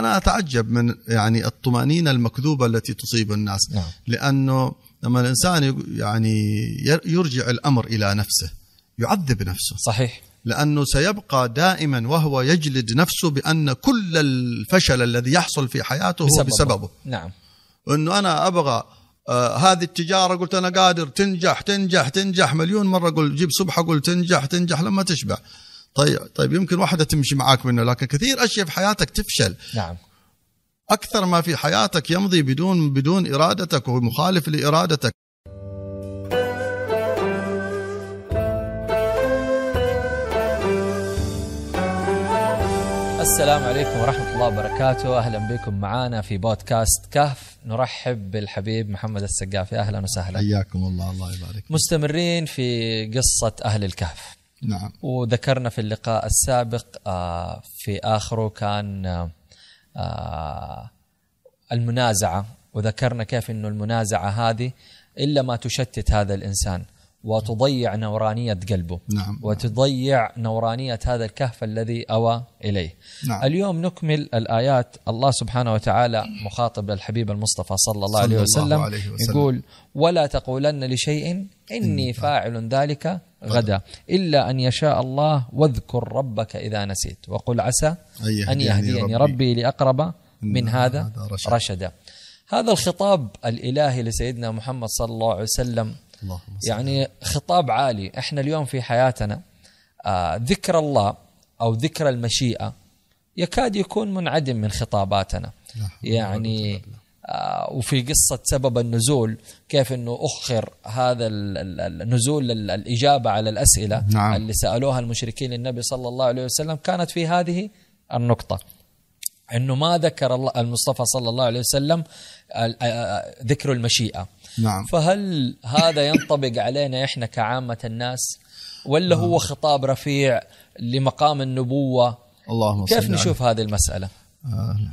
أنا أتعجب من يعني الطمأنينة المكذوبة التي تصيب الناس. نعم. لأنه لما الإنسان يق- يعني ير- يرجع الأمر إلى نفسه يعذب نفسه. صحيح. لأنه سيبقى دائما وهو يجلد نفسه بأن كل الفشل الذي يحصل في حياته هو بسببه. نعم. إنه أنا أبغى آه هذه التجارة قلت أنا قادر تنجح تنجح تنجح. مليون مرة أقول جيب صبح أقول تنجح تنجح لما تشبع. طيب طيب يمكن واحدة تمشي معاك منه لكن كثير أشياء في حياتك تفشل. نعم. أكثر ما في حياتك يمضي بدون بدون إرادتك ومخالف لإرادتك. السلام عليكم ورحمة الله وبركاته. أهلا بكم معنا في بودكاست كهف. نرحب بالحبيب محمد السقافي. أهلا وسهلا. حياكم الله الله يبارك مستمرين في قصة أهل الكهف. نعم وذكرنا في اللقاء السابق آه، في آخره كان آه، آه، المنازعة وذكرنا كيف أنه المنازعة هذه إلا ما تشتت هذا الإنسان وتضيع نورانية قلبه نعم. وتضيع نورانية هذا الكهف الذي أوى إليه نعم. اليوم نكمل الآيات الله سبحانه وتعالى مخاطب الحبيب المصطفى صلى الله صلى عليه الله وسلم, عليه وسلم. يقول ولا تقولن لشيء إني فاعل ذلك غدا. إلا أن يشاء الله واذكر ربك إذا نسيت. وقل عسى أن يهديني ربي. لأقرب من هذا هذا رشد. رشدا. هذا الخطاب الإلهي لسيدنا محمد صلى الله عليه وسلم. يعني خطاب عالي. إحنا اليوم في حياتنا آه ذكر الله أو ذكر المشيئة يكاد يكون منعدم من خطاباتنا. يعني وفي قصة سبب النزول كيف أنه أخر هذا ال- ال- النزول ال- الإجابة على الأسئلة نعم. اللي سألوها المشركين للنبي صلى الله عليه وسلم كانت في هذه النقطة. أنه ما ذكر المصطفى صلى الله عليه وسلم آه، آه، ذكر المشيئة. نعم. فهل هذا ينطبق علينا إحنا كعامة الناس؟ ولا هو خطاب رفيع لمقام النبوة؟ اللهم كيف نشوف هذه المسألة؟ آه،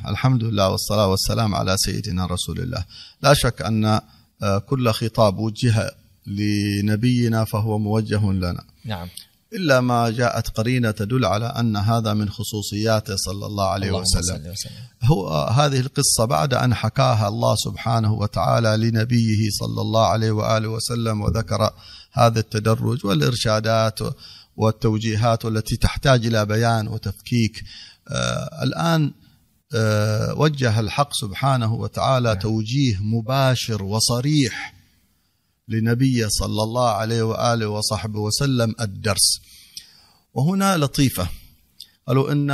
الحمد لله والصلاة والسلام على سيدنا رسول الله. لا شك أن آه، كل خطاب وجه لنبينا فهو موجه لنا. نعم. إلا ما جاءت قرينة تدل على أن هذا من خصوصياته صلى الله عليه وسلم. وسلم. هو هذه القصة بعد أن حكاها الله سبحانه وتعالى لنبيه صلى الله عليه وآله وسلم وذكر هذا التدرج والإرشادات والتوجيهات التي تحتاج إلى بيان وتفكيك. آه الآن آه وجه الحق سبحانه وتعالى توجيه مباشر وصريح لنبيه صلى الله عليه وآله وصحبه وسلم الدرس. وهنا لطيفة. قالوا إن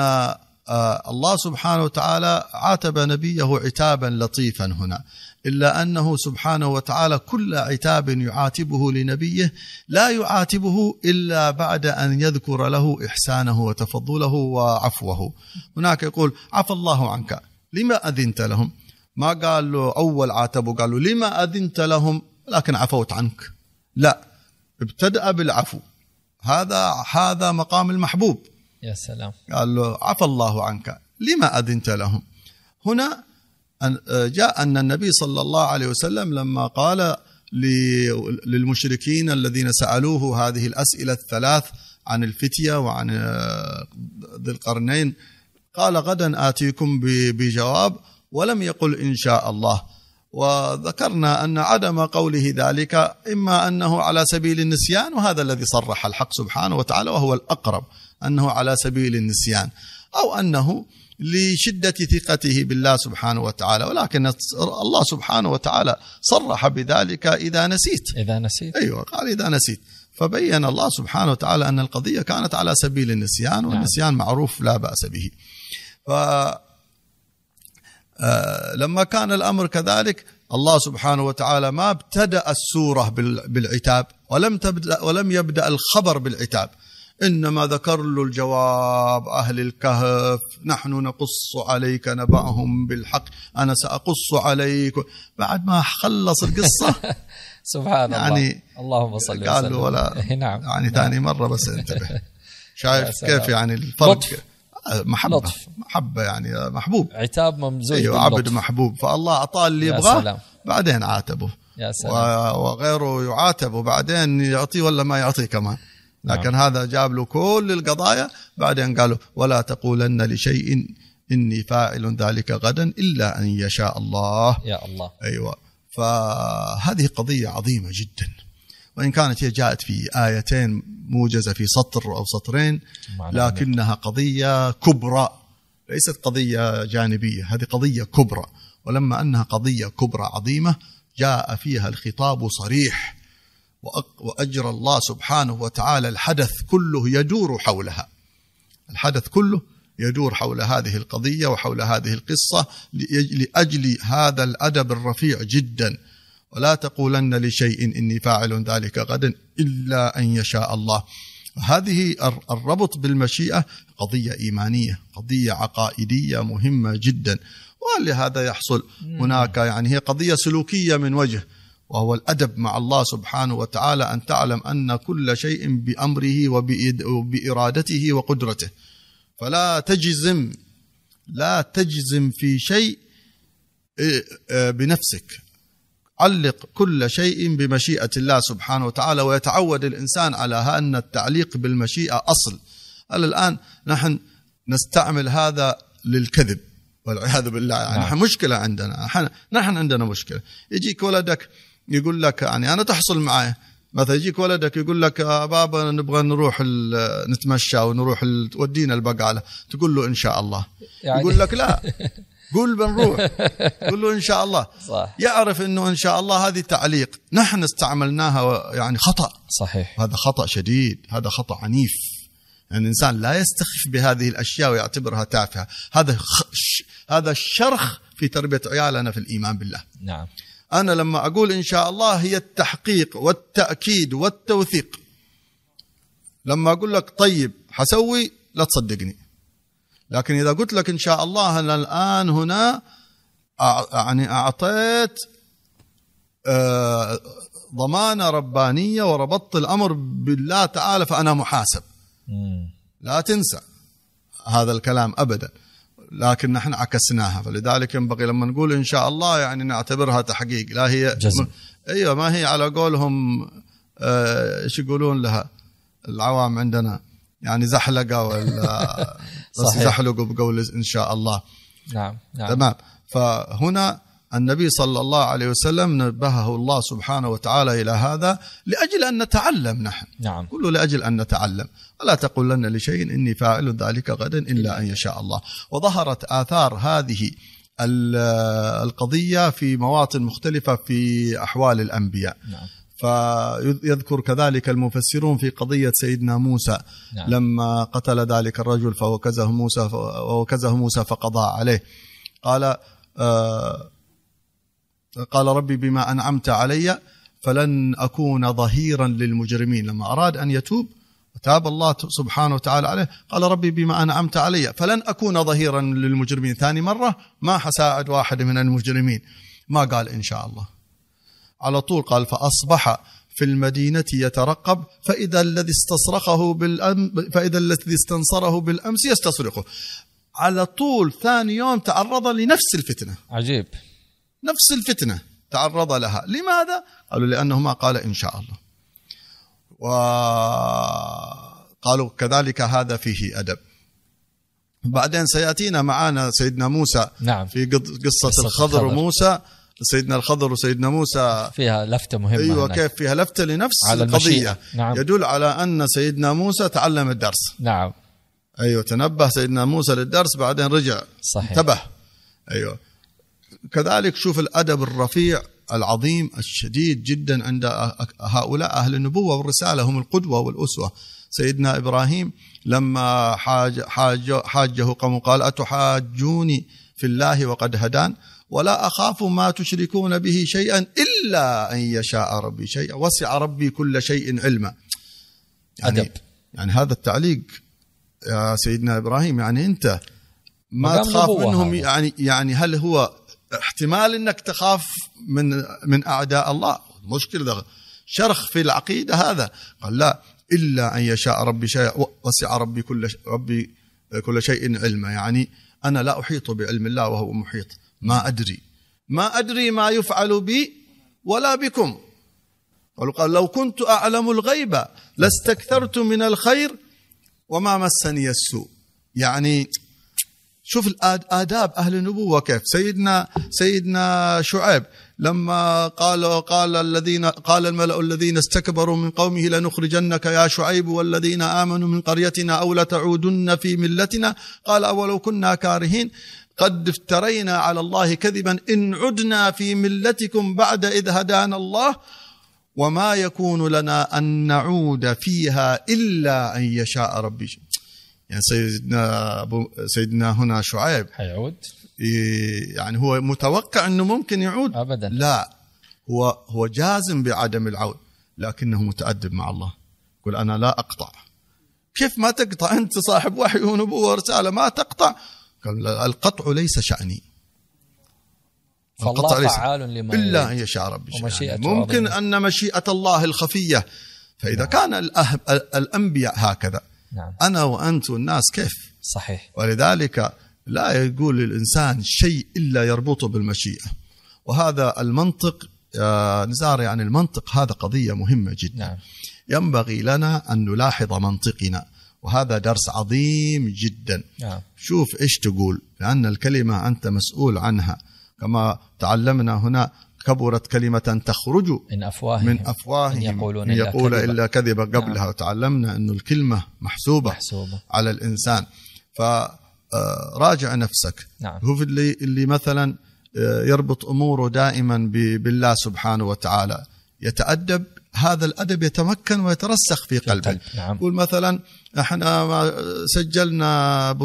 آه، الله سبحانه وتعالى عاتب نبيه عتابا لطيفا هنا. إلا أنه سبحانه وتعالى كل عتاب يعاتبه لنبيه لا يعاتبه إلا بعد أن يذكر له إحسانه وتفضله وعفوه. هناك يقول عفى الله عنك. لما أذنت لهم؟ ما قال له أول عاتبه قال له لما أذنت لهم؟ لكن عفوت عنك. لا ابتدأ بالعفو. هذا هذا مقام المحبوب. يا سلام. قال له عفى الله عنك. لما أذنت لهم؟ هنا أن- جاء أن النبي صلى الله عليه وسلم لما قال للمشركين الذين سألوه هذه الأسئلة الثلاث عن الفتية وعن آه، ذي القرنين قال غدا آتيكم بجواب ولم يقل إن شاء الله. وذكرنا أن عدم قوله ذلك إما أنه على سبيل النسيان وهذا الذي صرح الحق سبحانه وتعالى وهو الأقرب أنه على سبيل النسيان أو أنه لشدة ثقته بالله سبحانه وتعالى ولكن الله سبحانه وتعالى صرح بذلك إذا نسيت. إذا نسيت. أيوه قال إذا نسيت. فبين الله سبحانه وتعالى أن القضية كانت على سبيل النسيان والنسيان معروف لا بأس به. ف آه، لما كان الأمر كذلك الله سبحانه وتعالى ما ابتدأ السورة بال- بالعتاب ولم تبدأ ولم يبدأ الخبر بالعتاب. إنما ذكر له الجواب أهل الكهف نحن نقص عليك نبأهم بالحق أنا سأقص عليك. بعد ما خلص القصة سبحان يعني الله اللهم صل وسلم قال له ولا نعم. يعني ثاني مرة بس انتبه. شايف. كيف يعني الفرق؟ لطف. محبة. لطف. محبة يعني محبوب. عتاب ممزوج أيوه عبد باللطف. محبوب. فالله أعطاه اللي يبغاه. بعدين عاتبه. يا سلام. وغيره يعاتب وبعدين يعطيه ولا ما يعطيه كمان. لكن هذا جاب له كل القضايا. بعدين قالوا ولا تقولن لشيء إني فاعل ذلك غدا إلا أن يشاء الله. يا الله. أيوة. فهذه قضية عظيمة جدا. وإن كانت هي جاءت في آيتين موجزة في سطر أو سطرين لكنها قضية كبرى ليست قضية جانبية هذه قضية كبرى. ولما أنها قضية كبرى عظيمة جاء فيها الخطاب صريح. وأجرى الله سبحانه وتعالى الحدث كله يدور حولها. الحدث كله يدور حول هذه القضية وحول هذه القصة لأجل- هذا الأدب الرفيع جدا. ولا تقولن لشيء إني فاعل ذلك غدا إلا أن يشاء الله. هذه الر- الربط بالمشيئة قضية إيمانية قضية عقائدية مهمة جدا. ولهذا يحصل هناك يعني هي قضية سلوكية من وجه. وهو الأدب مع الله سبحانه وتعالى أن تعلم أن كل شيء بأمره وبإد- وبإرادته وقدرته. فلا تجزم لا تجزم في شيء بنفسك. علق كل شيء بمشيئة الله سبحانه وتعالى ويتعود الإنسان على أن التعليق بالمشيئة أصل. هل الآن نحن نستعمل هذا للكذب؟ والعياذ بالله. يعني نعم. نحن مشكلة عندنا. نحن- نحن عندنا مشكلة. يجيك ولدك يقول لك يعني أنا تحصل معي. مثلا يجيك ولدك يقول لك آه بابا نبغى نروح نتمشى ونروح تودينا البقالة. تقول له إن شاء الله. يعني- يقول لك لا. قول بنروح. قول له إن شاء الله. صح. يعرف إنه إن شاء الله هذه تعليق. نحن استعملناها يعني خطأ. صحيح. هذا خطأ شديد. هذا خطأ عنيف. يعني الانسان لا يستخف بهذه الأشياء ويعتبرها تافهة. هذا خ... ش... هذا الشرخ في تربية عيالنا في الإيمان بالله. نعم. أنا لما أقول إن شاء الله هي التحقيق والتأكيد والتوثيق. لما أقول لك طيب حسوي لا تصدقني. لكن إذا قلت لك إن شاء الله أنا الآن هنا يعني أعطيت آه، ضمانة ربانية وربطت الأمر بالله تعالى فأنا محاسب. لا تنسى هذا الكلام ابدا. لكن نحن عكسناها. فلذلك ينبغي لما نقول إن شاء الله يعني نعتبرها تحقيق. لا هي جزم. أيوه ما هي على قولهم آه، إيش يقولون لها؟ العوام عندنا. يعني زحلقة ولا بس. زحلقوا بقول إن شاء الله. نعم نعم. تمام. فهنا النبي صلى الله عليه وسلم نبهه الله سبحانه وتعالى إلى هذا لأجل أن نتعلم نحن. نعم. كله لأجل أن نتعلم. ولا تقولن لشيء إني فاعل ذلك غدا إلا أن يشاء الله. وظهرت آثار هذه ال- القضية في مواطن مختلفة في أحوال الأنبياء. نعم. فيذكر كذلك المفسرون في قضية سيدنا موسى. نعم. لما قتل ذلك الرجل فوكزه موسى ووكزه موسى فقضى عليه. قال آه قال ربي بما أنعمت علي فلن أكون ظهيرا للمجرمين. لما أراد أن يتوب وتاب الله سبحانه وتعالى عليه قال ربي بما أنعمت علي فلن أكون ظهيرا للمجرمين. ثاني مرة ما حساعد واحد من المجرمين. ما قال إن شاء الله. على طول قال فأصبح في المدينة يترقب فإذا الذي استصرخه بالأم فإذا الذي استنصره بالأمس يستصرخه على طول ثاني يوم تعرض لنفس الفتنة. عجيب. نفس الفتنة تعرض لها. لماذا؟ قالوا لأنه ما قال إن شاء الله. وقالوا كذلك هذا فيه أدب. بعدين سيأتينا معنا سيدنا موسى نعم. في قصة, قصة الخضر الخضر. وموسى سيدنا الخضر وسيدنا موسى فيها لفتة مهمة أيوه هناك. كيف؟ فيها لفتة لنفس على المشيئة. نعم. يدل على أن سيدنا موسى تعلم الدرس. نعم. أيوه تنبه سيدنا موسى للدرس بعدين رجع. صحيح. انتبه. أيوه. كذلك شوف الأدب الرفيع العظيم الشديد جدا عند هؤلاء أهل النبوة والرسالة هم القدوة والأسوة سيدنا إبراهيم لما حاج حاج حاجة قوم قال أتحاجوني في الله وقد هدان ولا أخاف ما تشركون به شيئا إلا أن يشاء ربي شيئا وسع ربي كل شيء علما يعني أدب. يعني هذا التعليق يا سيدنا إبراهيم يعني أنت ما تخاف منهم هذا. يعني يعني هل هو احتمال إنك تخاف من من أعداء الله. مشكلة شرخ في العقيدة هذا. قال لا إلا أن يشاء ربي شيء وسع ربي كل ربي كل شيء علما. يعني أنا لا أحيط بعلم الله وهو محيط. ما أدري. ما أدري ما يفعل بي ولا بكم. قال لو كنت أعلم الغيب لاستكثرت من الخير وما مسني السوء. يعني شوف الآداب أهل النبوة كيف. سيدنا سيدنا شعيب لما قال قال الذين قال الملأ الذين استكبروا من قومه لنخرجنك يا شعيب والذين آمنوا من قريتنا أو لتعودن في ملتنا. قال أولو كنا كارهين. قد افترينا على الله كذبا. إن عدنا في ملتكم بعد إذ هدانا الله وما يكون لنا أن نعود فيها إلا أن يشاء ربي. يعني سيدنا أبو سيدنا هنا شعيب. حيعود؟ يعني هو متوقع أنه ممكن يعود؟ أبدا. لا. هو هو جازم بعدم العود لكنه متأدب مع الله. يقول أنا لا أقطع. كيف ما تقطع؟ أنت صاحب وحي ونبوة ورسالة ما تقطع. قال القطع ليس شأني. فالله فعال لما إلا أن يشاء ربي ممكن عظيمة. أن مشيئة الله الخفية. فإذا كان الأه- الأنبياء هكذا نعم. أنا وأنت والناس كيف؟ صحيح. ولذلك لا يقول الإنسان شيء إلا يربطه بالمشيئة. وهذا المنطق آه، نزار يعني المنطق هذا قضية مهمة جدا. نعم. ينبغي لنا أن نلاحظ منطقنا وهذا درس عظيم جدا. نعم. شوف إيش تقول لأن الكلمة أنت مسؤول عنها. كما تعلمنا هنا كبرت كلمة تخرج من أفواههم من أفواههم. إن يقولون إن يقول. إلا كذبا قبلها وتعلمنا أن الكلمة محسوبة محسوبة. على الإنسان. فراجع نفسك. نعم. هو اللي اللي مثلا آه، يربط أموره دائما بالله سبحانه وتعالى. يتأدب هذا الأدب يتمكن ويترسخ في قلبه. نعم. يقول مثلا إحنا ما سجلنا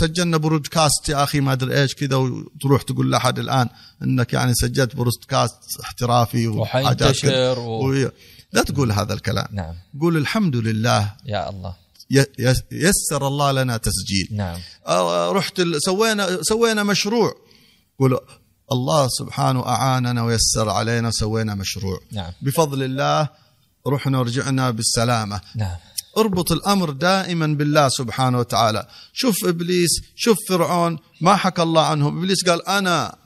سجلنا برودكاست يا أخي ما أدري إيش كذا وتروح تقول لأحد الآن إنك يعني سجلت برودكاست احترافي. وحينتشر و... و... لا تقول هذا الكلام. نعم. قول الحمد لله. يا الله. يسر الله لنا تسجيل. نعم. رحت سوينا سوينا مشروع. قول الله سبحانه أعاننا ويسر علينا سوينا مشروع. نعم. بفضل الله رحنا ورجعنا بالسلامة. نعم. اربط الأمر دائما بالله سبحانه وتعالى. شوف إبليس شوف فرعون ما حكى الله عنهم. إبليس قال أنا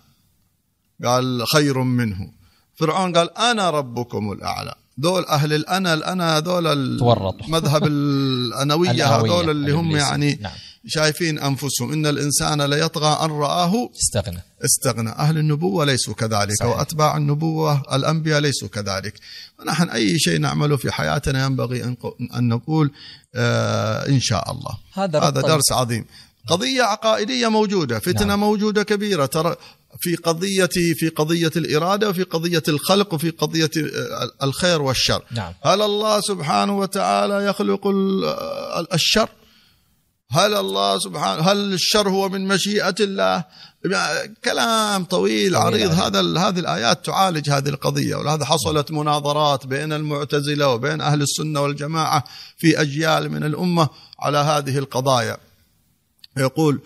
قال خير منه. فرعون قال أنا ربكم الأعلى. دول أهل الانا الانا هذول. المذهب الأنوية الأهوية، هذول اللي هم. يعني نعم. شايفين أنفسهم. إن الإنسان ليطغى أن رآه استغنى. استغنى. أهل النبوة ليسوا كذلك صحيح. وأتباع النبوة الأنبياء ليسوا كذلك. ونحن أي شيء نعمله في حياتنا ينبغي أن أن نقول آه إن شاء الله. هذا هذا درس عظيم. قضية عقائدية موجودة فتنة نعم. موجودة كبيرة. ترى في قضية في قضية الإرادة وفي قضية الخلق وفي قضية آه، الخير والشر. نعم. هل الله سبحانه وتعالى يخلق ال- آه، الشر؟ هل الله سبحانه هل الشر هو من مشيئة الله؟ كلام طويل عريض. هذا هذه الآيات تعالج هذه القضية ولهذا حصلت مناظرات بين المعتزلة وبين أهل السنة والجماعة في أجيال من الأمة على هذه القضايا. يقول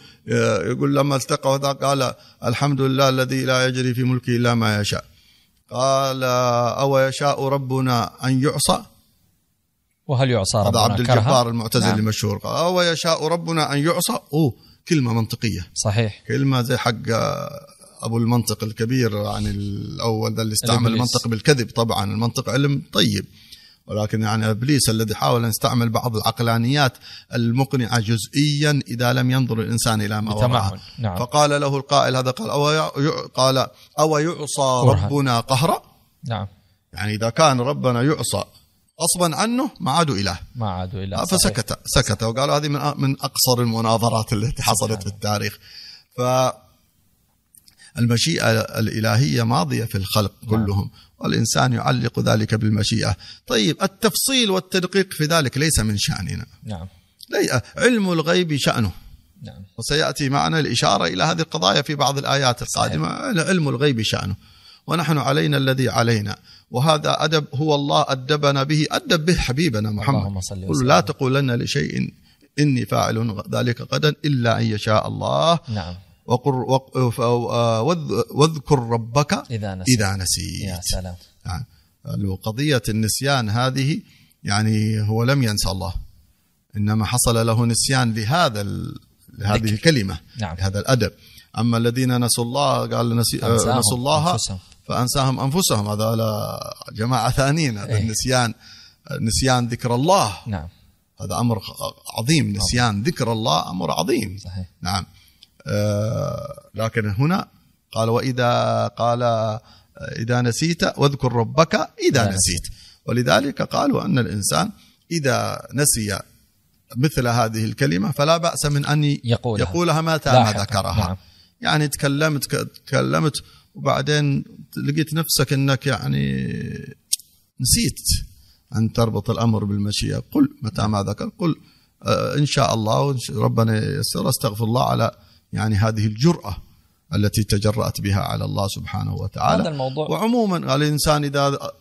يقول لما التقوا ذا قال الحمد لله الذي لا يجري في ملكه إلا ما يشاء. قال أو يشاء ربنا أن يعصى؟ وهل يعصى هذا عبد؟ الجبار المعتزلي نعم. المشهور قال أو يشاء ربنا أن يعصى أوه كلمة منطقية صحيح كلمة زي حق أبو المنطق الكبير عن الأول ذا اللي استعمل الإبليس. المنطق بالكذب طبعا المنطق علم طيب ولكن يعني إبليس الذي حاول أن يستعمل بعض العقلانيات المقنعة جزئيا إذا لم ينظر الإنسان إلى ما. وراءه نعم. فقال له القائل هذا قال يع- قال أو يعصى. ربنا قهرا نعم يعني إذا كان ربنا يعصى غصبا عنه ما عاد إله. ما عادوا إلى صحيح. فسكت سكت. وقال هذه من من أقصر المناظرات التي حصلت في التاريخ. ف المشيئة الإلهية ماضية في الخلق كلهم والإنسان يعلق ذلك بالمشيئة. طيب التفصيل والتدقيق في ذلك ليس من شأننا. نعم. علم الغيب شأنه. نعم. وسيأتي معنا الإشارة إلى هذه القضايا في بعض الآيات القادمة. علم الغيب شأنه. ونحن علينا الذي علينا. وهذا أدب هو الله أدبنا به أدب به حبيبنا محمد اللهم صل وسلم. لا تقولن لشيء إني فاعل ذلك غدا إلا أن يشاء الله نعم وقر آه، واذ- واذكر ربك إذا نسيت إذا نسيت يا سلام يعني قضية النسيان هذه يعني هو لم ينسى الله إنما حصل له نسيان لهذا. لهذه ذكر. الكلمة نعم. لهذا الأدب أما الذين نسوا الله قال. آه، نسوا الله أنفسهم. فأنساهم أنفسهم. هذا لا جماعة ثانيين هذا إيه. النسيان نسيان ذكر الله. نعم. هذا أمر عظيم نسيان ذكر الله أمر عظيم. صحيح. نعم. آه، لكن هنا قال وإذا قال إذا نسيت واذكر ربك إذا إذا نسيت. ولذلك قالوا أن الإنسان إذا نسي مثل هذه الكلمة فلا بأس من أن يقولها. يقولها متى؟ ما. ذكرها. نعم. يعني تكلمت تكلمت وبعدين لقيت نفسك إنك يعني نسيت أن تربط الأمر بالمشيئة. قل متى ما ذكر قل آه، إن شاء الله ربنا ييسر. أستغفر الله على يعني هذه الجرأة التي تجرأت بها على الله سبحانه وتعالى. هذا الموضوع وعموما الإنسان إذا آه،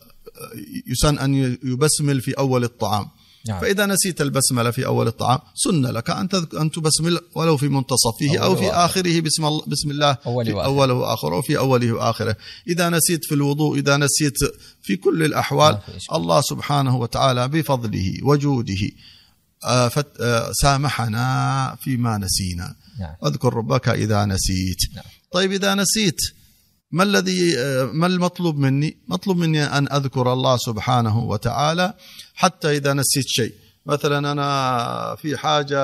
يسن أن يبسمل في أول الطعام. نعم. فإذا نسيت البسملة في أول الطعام سن لك تذك- أن تبسمل ولو في منتصفه أول في وآخر. آخره بسم الله بسم الله أول في وآخر. أوله وآخره وفي أوله وآخره إذا نسيت في الوضوء إذا نسيت في كل في إشكال. الله سبحانه وتعالى بفضله وجوده آه، آه، سامحنا فيما نسينا نعم أذكر ربك إذا نسيت نعم. طيب إذا نسيت ما الذي آه، ما المطلوب مني؟ مطلوب مني أن أذكر الله سبحانه وتعالى حتى إذا نسيت شيء. مثلا أنا في حاجة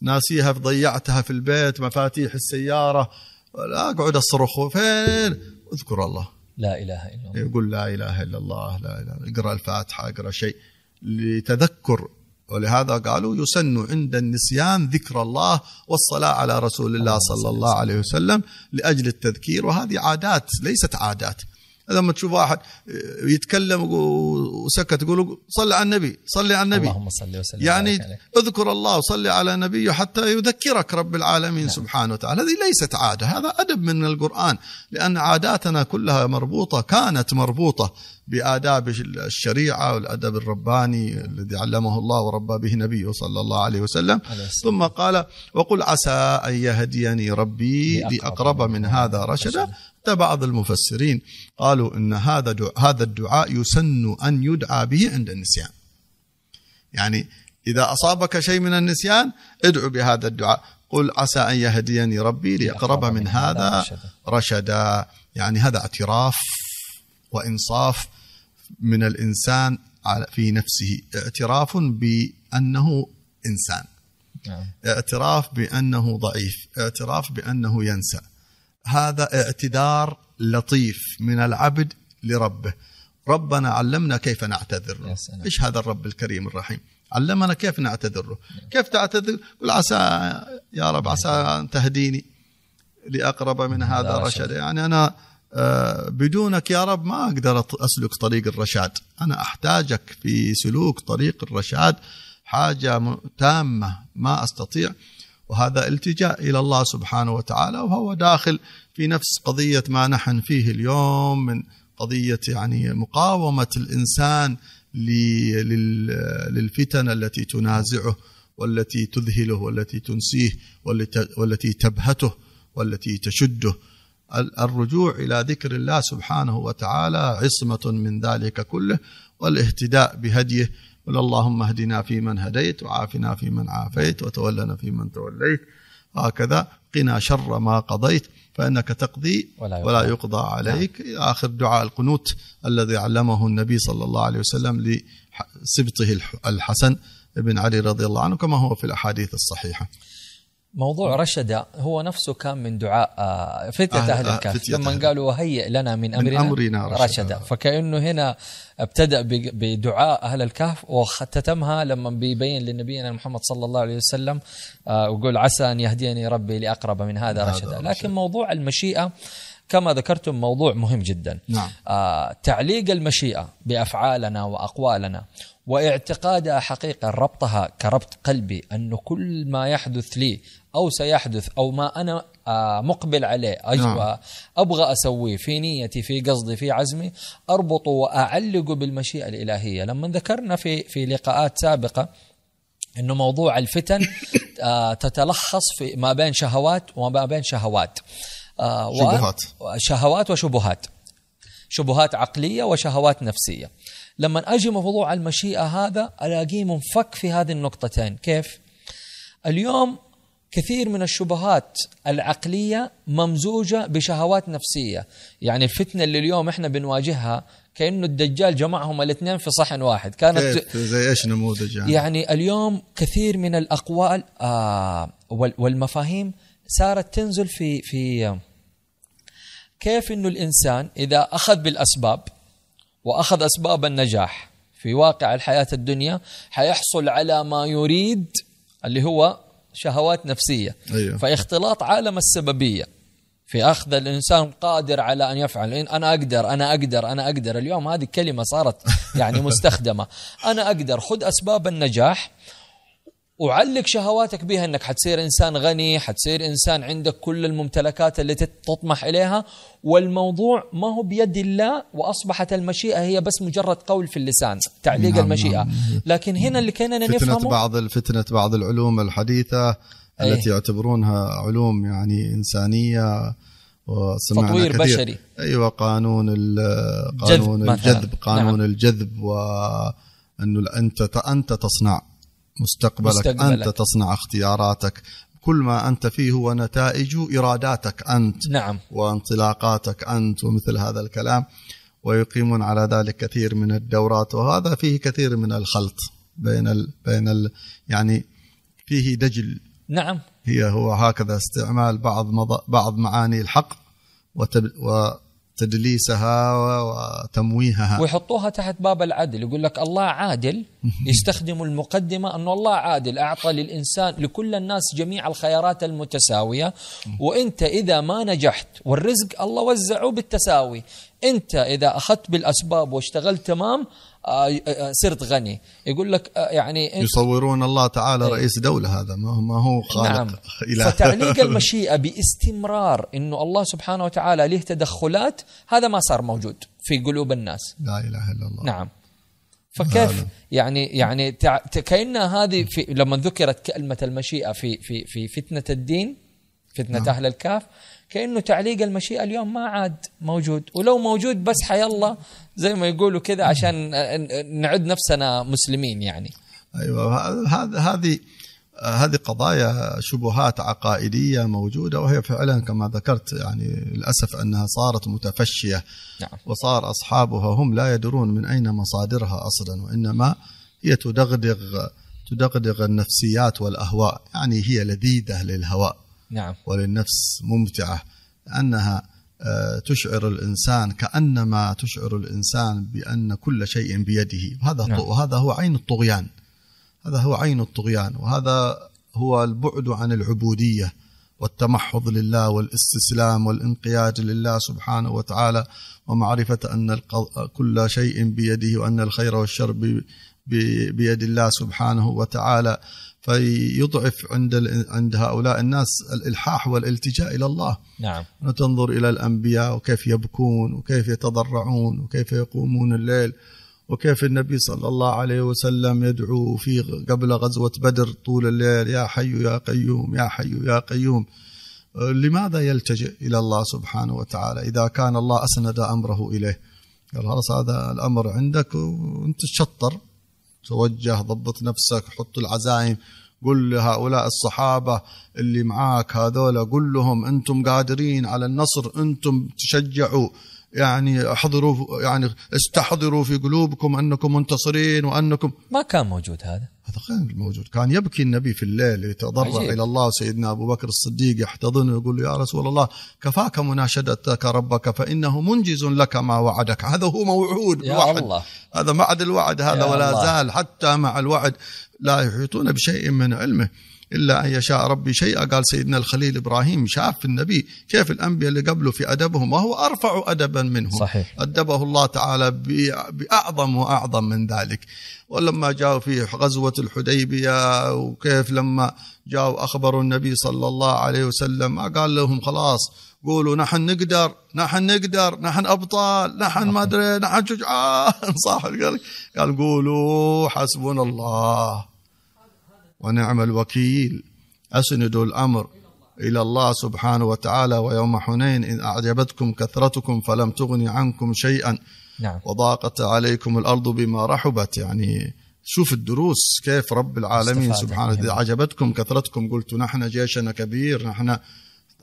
ناسيها ضيعتها في البيت مفاتيح السيارة لا أقعد أصرخ. فين؟ أذكر الله. لا إله إلا الله. يقول لا إله إلا الله لا إله اقرأ الفاتحة اقرأ شيء لتذكر ولهذا قالوا يسن عند النسيان ذكر الله والصلاة على رسول الله صلى الله عليه وسلم لأجل التذكير. وهذه عادات ليست عادات. لما تشوف واحد يتكلم وسكت يقول صلي على النبي صلي على النبي اللهم صل وسلم يعني. اذكر الله وصلي على نبيه حتى يذكرك رب العالمين نعم. سبحانه وتعالى هذه ليست عادة هذا أدب من القرآن لأن عاداتنا كلها مربوطة كانت مربوطة بآداب الشريعة والأدب الرباني الذي علمه الله وربى به نبيه صلى الله عليه وسلم ثم قال وقل عسى أن يهديني ربي لأقرب من هذا رشدا. حتى بعض المفسرين قالوا إن هذا هذا الدعاء يسن أن يدعى به عند النسيان. يعني إذا أصابك شيء من النسيان ادعو بهذا الدعاء. قل عسى أن يهديني ربي لأقرب من هذا رشدا. يعني هذا اعتراف وإنصاف من الإنسان في نفسه. اعتراف بأنه إنسان. نعم. اعتراف بأنه ضعيف. اعتراف بأنه ينسى. هذا اعتذار لطيف من العبد لربه. ربنا علمنا كيف نعتذر. له. إيش هذا الرب الكريم الرحيم؟ علمنا كيف نعتذر له كيف تعتذر؟ قل عسى يا رب عسى أن تهديني لأقرب من هذا هذا رشد. يعني أنا آه، بدونك يا رب ما أقدر أسلك طريق الرشاد. أنا أحتاجك في سلوك طريق الرشاد. حاجة تامة ما أستطيع. وهذا التجاء إلى الله سبحانه وتعالى وهو داخل في نفس قضية ما نحن فيه اليوم من قضية يعني مقاومة الإنسان للفتن التي تنازعه والتي تذهله والتي تنسيه والتي تبهته والتي تشده. ال- الرجوع إلى ذكر الله سبحانه وتعالى عصمة من ذلك كله والاهتداء بهديه قل اللهم اهدنا فيمن هديت وعافنا فيمن عافيت وتولنا فيمن توليت هكذا قنا شر ما قضيت فإنك تقضي ولا يقضى. ولا يقضى عليك إلى آخر دعاء القنوت الذي علمه النبي صلى الله عليه وسلم لسبطه الح- الحسن بن علي رضي الله عنه كما هو في الأحاديث الصحيحة. موضوع رشد هو نفسه كان من دعاء آه، فتية أهل- أهل آه، الكهف فتية لما أهل. قالوا وهيئ لنا من أمرنا, أمرنا رشدا. رشدا فكأنه هنا ابتدأ بدعاء أهل الكهف وختتمها لما بيبين لنبينا محمد صلى الله عليه وسلم آه، ويقول عسى أن يهديني ربي لأقرب من هذا رشدا رشد. لكن موضوع المشيئة كما ذكرتم موضوع مهم جدا نعم. آه، تعليق المشيئة بأفعالنا وأقوالنا واعتقادها حقيقة ربطها كربط قلبي أنه كل ما يحدث لي أو سيحدث أو ما أنا آه، مقبل عليه نعم. أبغى أسويه في نيتي في قصدي في عزمي أربطه وأعلقه بالمشيئة الإلهية لما ذكرنا في في لقاءات سابقة إنه موضوع الفتن آه، تتلخص في ما بين شهوات وما بين شهوات آه، شبهات. شهوات وشبهات شبهات عقلية وشهوات نفسية لما أجي موضوع المشيئة هذا ألاقيه منفك في هذه النقطتين. كيف؟ اليوم كثير من الشبهات العقلية ممزوجة بشهوات نفسية. يعني الفتنة اللي اليوم إحنا بنواجهها كأنه الدجال جمعهم الاثنين في صحن واحد. كانت زي إيش نموذج يعني؟ يعني اليوم كثير من الأقوال آه وال- والمفاهيم صارت تنزل في في كيف إنه الإنسان إذا أخذ بالأسباب وأخذ أسباب النجاح. في واقع الحياة الدنيا حيحصل على ما يريد اللي هو شهوات نفسية. أيوه. فاختلاط عالم السببية. في أخذ الإنسان قادر على أن يفعل. أنا أقدر أنا أقدر أنا أقدر. اليوم هذه الكلمة صارت يعني مستخدمة. أنا أقدر. خذ أسباب النجاح. وعلق شهواتك بها انك حتصير انسان غني حتصير انسان عندك كل الممتلكات اللي تطمح إليها والموضوع ما هو بيد الله وأصبحت المشيئة هي بس مجرد قول في اللسان تعليق نعم المشيئة نعم. لكن هنا اللي كنا فتنة نفهمه بعض فتنة بعض العلوم الحديثة أي. التي يعتبرونها علوم يعني إنسانية وسمعنا تطوير كثير بشري. أيوه قانون قانون مثلاً. الجذب قانون نعم. الجذب وانه أنت أنت تصنع مستقبلك, مستقبلك. انت تصنع اختياراتك. كل ما أنت فيه هو نتائج إراداتك أنت نعم. وانطلاقاتك أنت ومثل هذا الكلام. ويقيمون على ذلك كثير من الدورات وهذا فيه كثير من الخلط بين ال بين ال يعني فيه دجل. نعم. هي هو هكذا استعمال بعض مض... بعض معاني الحق وتب... وتدليسها وتمويهها. ويحطوها تحت باب العدل. يقول لك الله عادل يستخدموا المقدمة أنه الله عادل أعطى للإنسان لكل الناس جميع الخيارات المتساوية. وإنت إذا ما نجحت والرزق الله وزعه بالتساوي. أنت إذا أخذت بالأسباب واشتغلت تمام صرت غني يقول لك آه، يعني يصورون الله تعالى إيه. رئيس دولة هذا ما هو ما هو خالق نعم إله فتعليق المشيئة باستمرار أنه الله سبحانه وتعالى له تدخلات هذا ما صار موجود في قلوب الناس لا إله إلا الله نعم فكيف. يعني يعني تع... ت- كأن هذه في لما ذكرت كلمة المشيئة في في في فتنة الدين فتنة نعم. أهل الكهف كأنه تعليق المشيئة اليوم ما عاد موجود. ولو موجود بس حيالله زي ما يقولوا كذا عشان نعد نفسنا مسلمين يعني. أيوه هذا هذه هذه قضايا شبهات عقائدية موجودة وهي فعلا كما ذكرت يعني للأسف أنها صارت متفشية. نعم. وصار أصحابها هم لا يدرون من أين مصادرها أصلا وإنما هي تدغدغ تدغدغ النفسيات والأهواء يعني هي لذيذة للهواء. نعم. وللنفس ممتعة لأنها آه، تشعر الإنسان كأنما تشعر الإنسان بأن كل شيء بيده. وهذا نعم. وهذا هو عين الطغيان. هذا هو عين الطغيان. وهذا هو البعد عن العبودية والتمحض لله والاستسلام والانقياد لله سبحانه وتعالى ومعرفة أن الق- كل شيء بيده وأن الخير والشر بيد الله سبحانه وتعالى. فيضعف عند عند هؤلاء الناس الإلحاح والالتجاء إلى الله. نعم. وتنظر إلى الأنبياء وكيف يبكون وكيف يتضرعون وكيف يقومون الليل وكيف النبي صلى الله عليه وسلم يدعو في قبل غزوة بدر طول الليل. يا حي يا قيوم يا حي يا قيوم. لماذا يلتجئ إلى الله سبحانه وتعالى إذا كان الله أسند أمره إليه؟ قال خلاص هذا الأمر عندك وأنت تشطر. توجه ضبط نفسك حط العزائم قل لهؤلاء الصحابة اللي معاك هذولا قل لهم أنتم قادرين على النصر أنتم تشجعوا. يعني احضروا يعني استحضروا في قلوبكم أنكم منتصرين وأنكم ما كان موجود هذا. هذا غير موجود كان يبكي النبي في الليل يتضرع عجيب. إلى الله سيدنا أبو بكر الصديق يحتضنه ويقول له يا رسول الله كفاك مناشدتك ربك فإنه منجز لك ما وعدك هذا هو موعود يا. الله هذا بعد الوعد هذا ولا الله. زال حتى مع الوعد لا يحيطون بشيء من علمه إلا أن يشاء ربي شيئا. قال سيدنا الخليل إبراهيم شاف النبي كيف الأنبياء اللي قبله في أدبهم وهو أرفع أدبا منهم. صحيح. أدبه الله تعالى بأعظم وأعظم من ذلك. ولما جاءوا في غزوة الحديبية وكيف لما جاءوا أخبروا النبي صلى الله عليه وسلم قال لهم خلاص قولوا نحن نقدر نحن نقدر نحن أبطال نحن ما أدري نحن شجعان. صح قال قولوا حسبنا الله. ونعم الوكيل. أسندوا الأمر إلى الله سبحانه وتعالى ويوم حنين. إن أعجبتكم كثرتكم فلم تغن عنكم شيئا. نعم. وضاقت عليكم الأرض بما رحبت. يعني شوف الدروس كيف رب العالمين سبحانه. إذا. عجبتكم كثرتكم قلت نحن جيشنا كبير نحن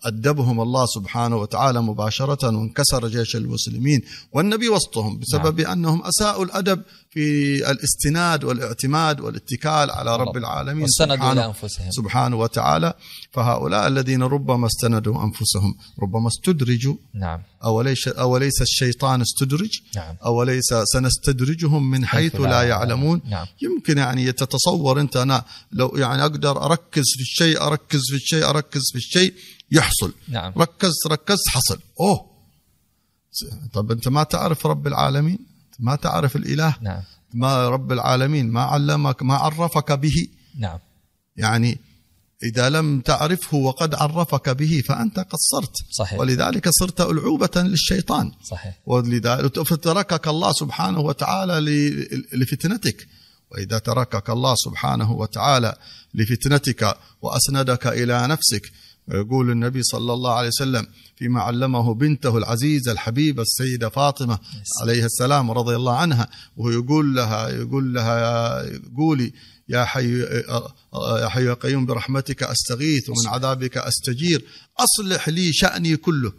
أدبهم الله سبحانه وتعالى مباشرة وانكسر جيش المسلمين والنبي وسطهم بسبب نعم. أنهم أساءوا الأدب في الاستناد والاعتماد والاتكال على رب. العالمين سبحانه, لأنفسهم. سبحانه وتعالى. فهؤلاء الذين ربما استندوا أنفسهم ربما استدرجوا. نعم. أوليس, أوليس الشيطان استدرج؟ نعم. أوليس سنستدرجهم من حيث لا يعلمون. نعم. يمكن يعني تتصور أنت أنا لو يعني أقدر أركز في الشيء أركز في الشيء أركز في الشيء. يحصل. نعم. ركزت ركزت حصل. أوه. طب أنت ما تعرف رب العالمين؟ ما تعرف الإله؟ نعم. ما رب العالمين؟ ما علمك ما عرفك به؟ نعم. يعني إذا لم تعرفه وقد عرفك به فأنت قصرت صحيح. ولذلك صرت ألعوبة للشيطان. صحيح. ولذلك فتركك الله سبحانه وتعالى لفتنتك. وإذا تركك الله سبحانه وتعالى لفتنتك وأسندك إلى نفسك ويقول النبي صلى الله عليه وسلم فيما علمه بنته العزيزة الحبيبة السيدة فاطمة عليها السلام رضي الله عنها وهو يقول لها يقول لها قولي يا حي يا حي يا قيوم برحمتك أستغيث ومن عذابك أستجير أصلح لي شأني كله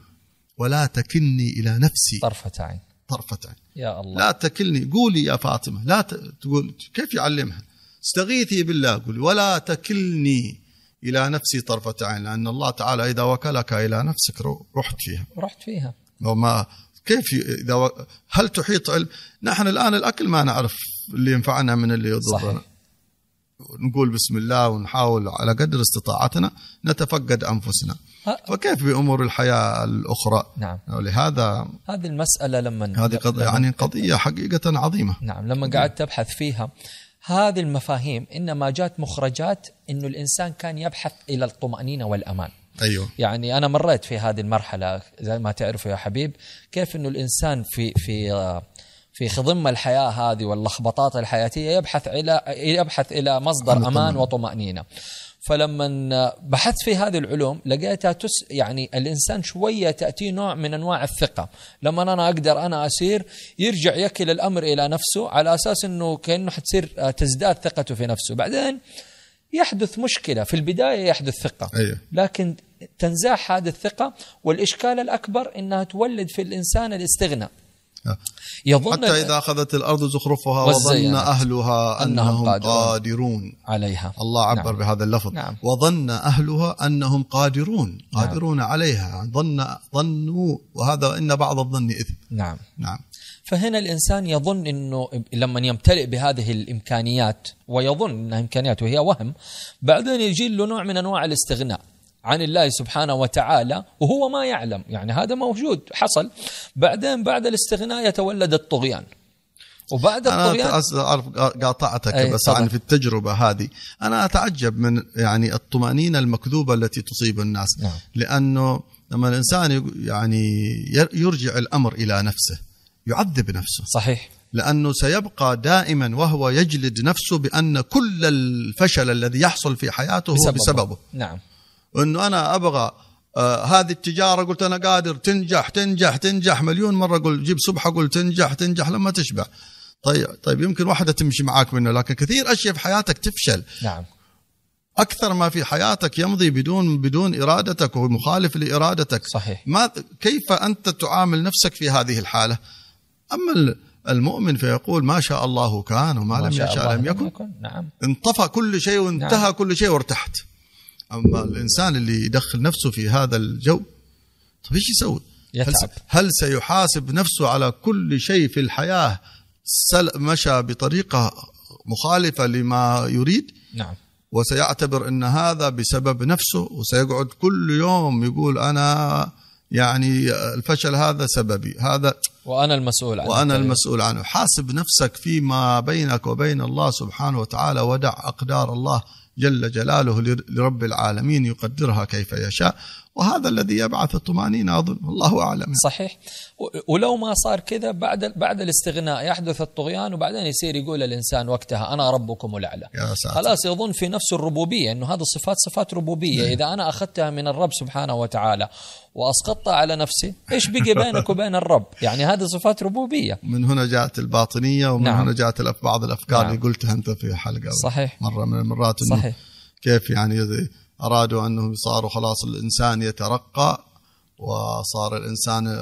ولا تكلني إلى نفسي. طرفة عين. طرفة عين. يا الله. لا تكلني قولي يا فاطمة لا تقول كيف يعلمها؟ استغيثي بالله قولي ولا تكلني إلى نفسي طرفة عين لأن الله تعالى إذا وكلك إلى نفسك رحت فيها. رحت فيها. وما كيف إذا و... هل تحيط علم نحن الآن الأكل ما نعرف اللي ينفعنا من اللي يضرنا. نقول بسم الله ونحاول على قدر استطاعتنا نتفقد أنفسنا. فكيف بأمور الحياة الأخرى؟ نعم. ولهذا هذه المسألة لما هذه قضية يعني قضية حقيقة عظيمة. نعم لما قعدت أبحث فيها هذه المفاهيم إنما جات مخرجات إنه الإنسان كان يبحث إلى الطمأنينة والأمان. أيوه. يعني أنا مريت في هذه المرحلة زي ما تعرفوا يا حبيب كيف إنه الإنسان في في في خضم الحياة هذه واللخبطات الحياتية يبحث إلى يبحث إلى مصدر أمان وطمأنينة. فلما بحثت في هذه العلوم لقيتها تس يعني الإنسان شوية تأتي نوع من أنواع الثقة. لما أنا أقدر أنا أسير يرجع يكل الأمر إلى نفسه على أساس إنه كأنه حتصير تزداد ثقته في نفسه. بعدين يحدث مشكلة. في البداية يحدث ثقة. أيوه. لكن تنزاح هذه الثقة والإشكال الأكبر إنها تولد في الإنسان الاستغناء. يظن حتى إذا أخذت الأرض زخرفها وظن أهلها أنهم, قادرون, عليها. الله عبر نعم. بهذا اللفظ. نعم. وظن أهلها أنهم قادرون. قادرون نعم. عليها. ظن ظنوا وهذا إن بعض الظن إثم. نعم. نعم. فهنا الإنسان يظن إنه لما يمتلئ بهذه الإمكانيات ويظن إنها إمكانيات وهي وهم بعدين يجي له نوع من أنواع الاستغناء. عن الله سبحانه وتعالى وهو ما يعلم. يعني هذا موجود حصل. بعدين بعد الاستغناء يتولد الطغيان. وبعد الطغيان أنا أعرف قاطعتك بس طبعا عن في التجربة هذه. أنا أتعجب من يعني الطمأنينة المكذوبة التي تصيب الناس. نعم. لأنه لما الإنسان يعني يرجع الأمر إلى نفسه يعذب نفسه. صحيح. لأنه سيبقى دائما وهو يجلد نفسه بأن كل الفشل الذي يحصل في حياته هو بسببه, بسببه. نعم. إنه أنا أبغى آه هذه التجارة قلت أنا قادر تنجح تنجح تنجح مليون مرة أقول جيب سبحه قول تنجح تنجح لما تشبع. طيب طيب يمكن واحدة تمشي معاك منه لكن كثير أشياء في حياتك تفشل. نعم. أكثر ما في حياتك يمضي بدون بدون إرادتك ومخالف لإرادتك. صحيح. ما كيف أنت تعامل نفسك في هذه الحالة؟ أما المؤمن فيقول ما شاء الله كان وما لم يشاء لم يكن. يكن. نعم. انطفى كل شيء وانتهى نعم. كل شيء وارتحت. أما الإنسان اللي يدخل نفسه في هذا الجو طيب إيش يسوي؟ يتعب. هل سيحاسب نفسه على كل شيء في الحياة مشى بطريقة مخالفة لما يريد؟ نعم. وسيعتبر إن هذا بسبب نفسه وسيقعد كل يوم يقول أنا يعني الفشل هذا سببي هذا وأنا المسؤول عنه. وأنا المسؤول عنه. حاسب نفسك فيما بينك وبين الله سبحانه وتعالى ودع أقدار الله جل جلاله لرب العالمين يقدرها كيف يشاء. وهذا الذي يبعث الطمأنينة أظن الله أعلم. صحيح. ولو ما صار كذا بعد بعد الاستغناء يحدث الطغيان وبعدين يصير يقول الإنسان وقتها أنا ربكم الأعلى. خلاص يظن في نفسه الربوبية أنه هذه الصفات صفات ربوبية. نعم. إذا أنا أخذتها من الرب سبحانه وتعالى وأسقطتها على نفسي إيش بقي بينك وبين الرب؟ يعني هذه صفات ربوبية. من هنا جاءت الباطنية ومن نعم. هنا جاءت بعض الأفكار نعم. اللي قلتها أنت في حلقة. صحيح. مرة من المرات صحيح. كيف يعني أرادوا أنهم صاروا خلاص الإنسان يترقى وصار الإنسان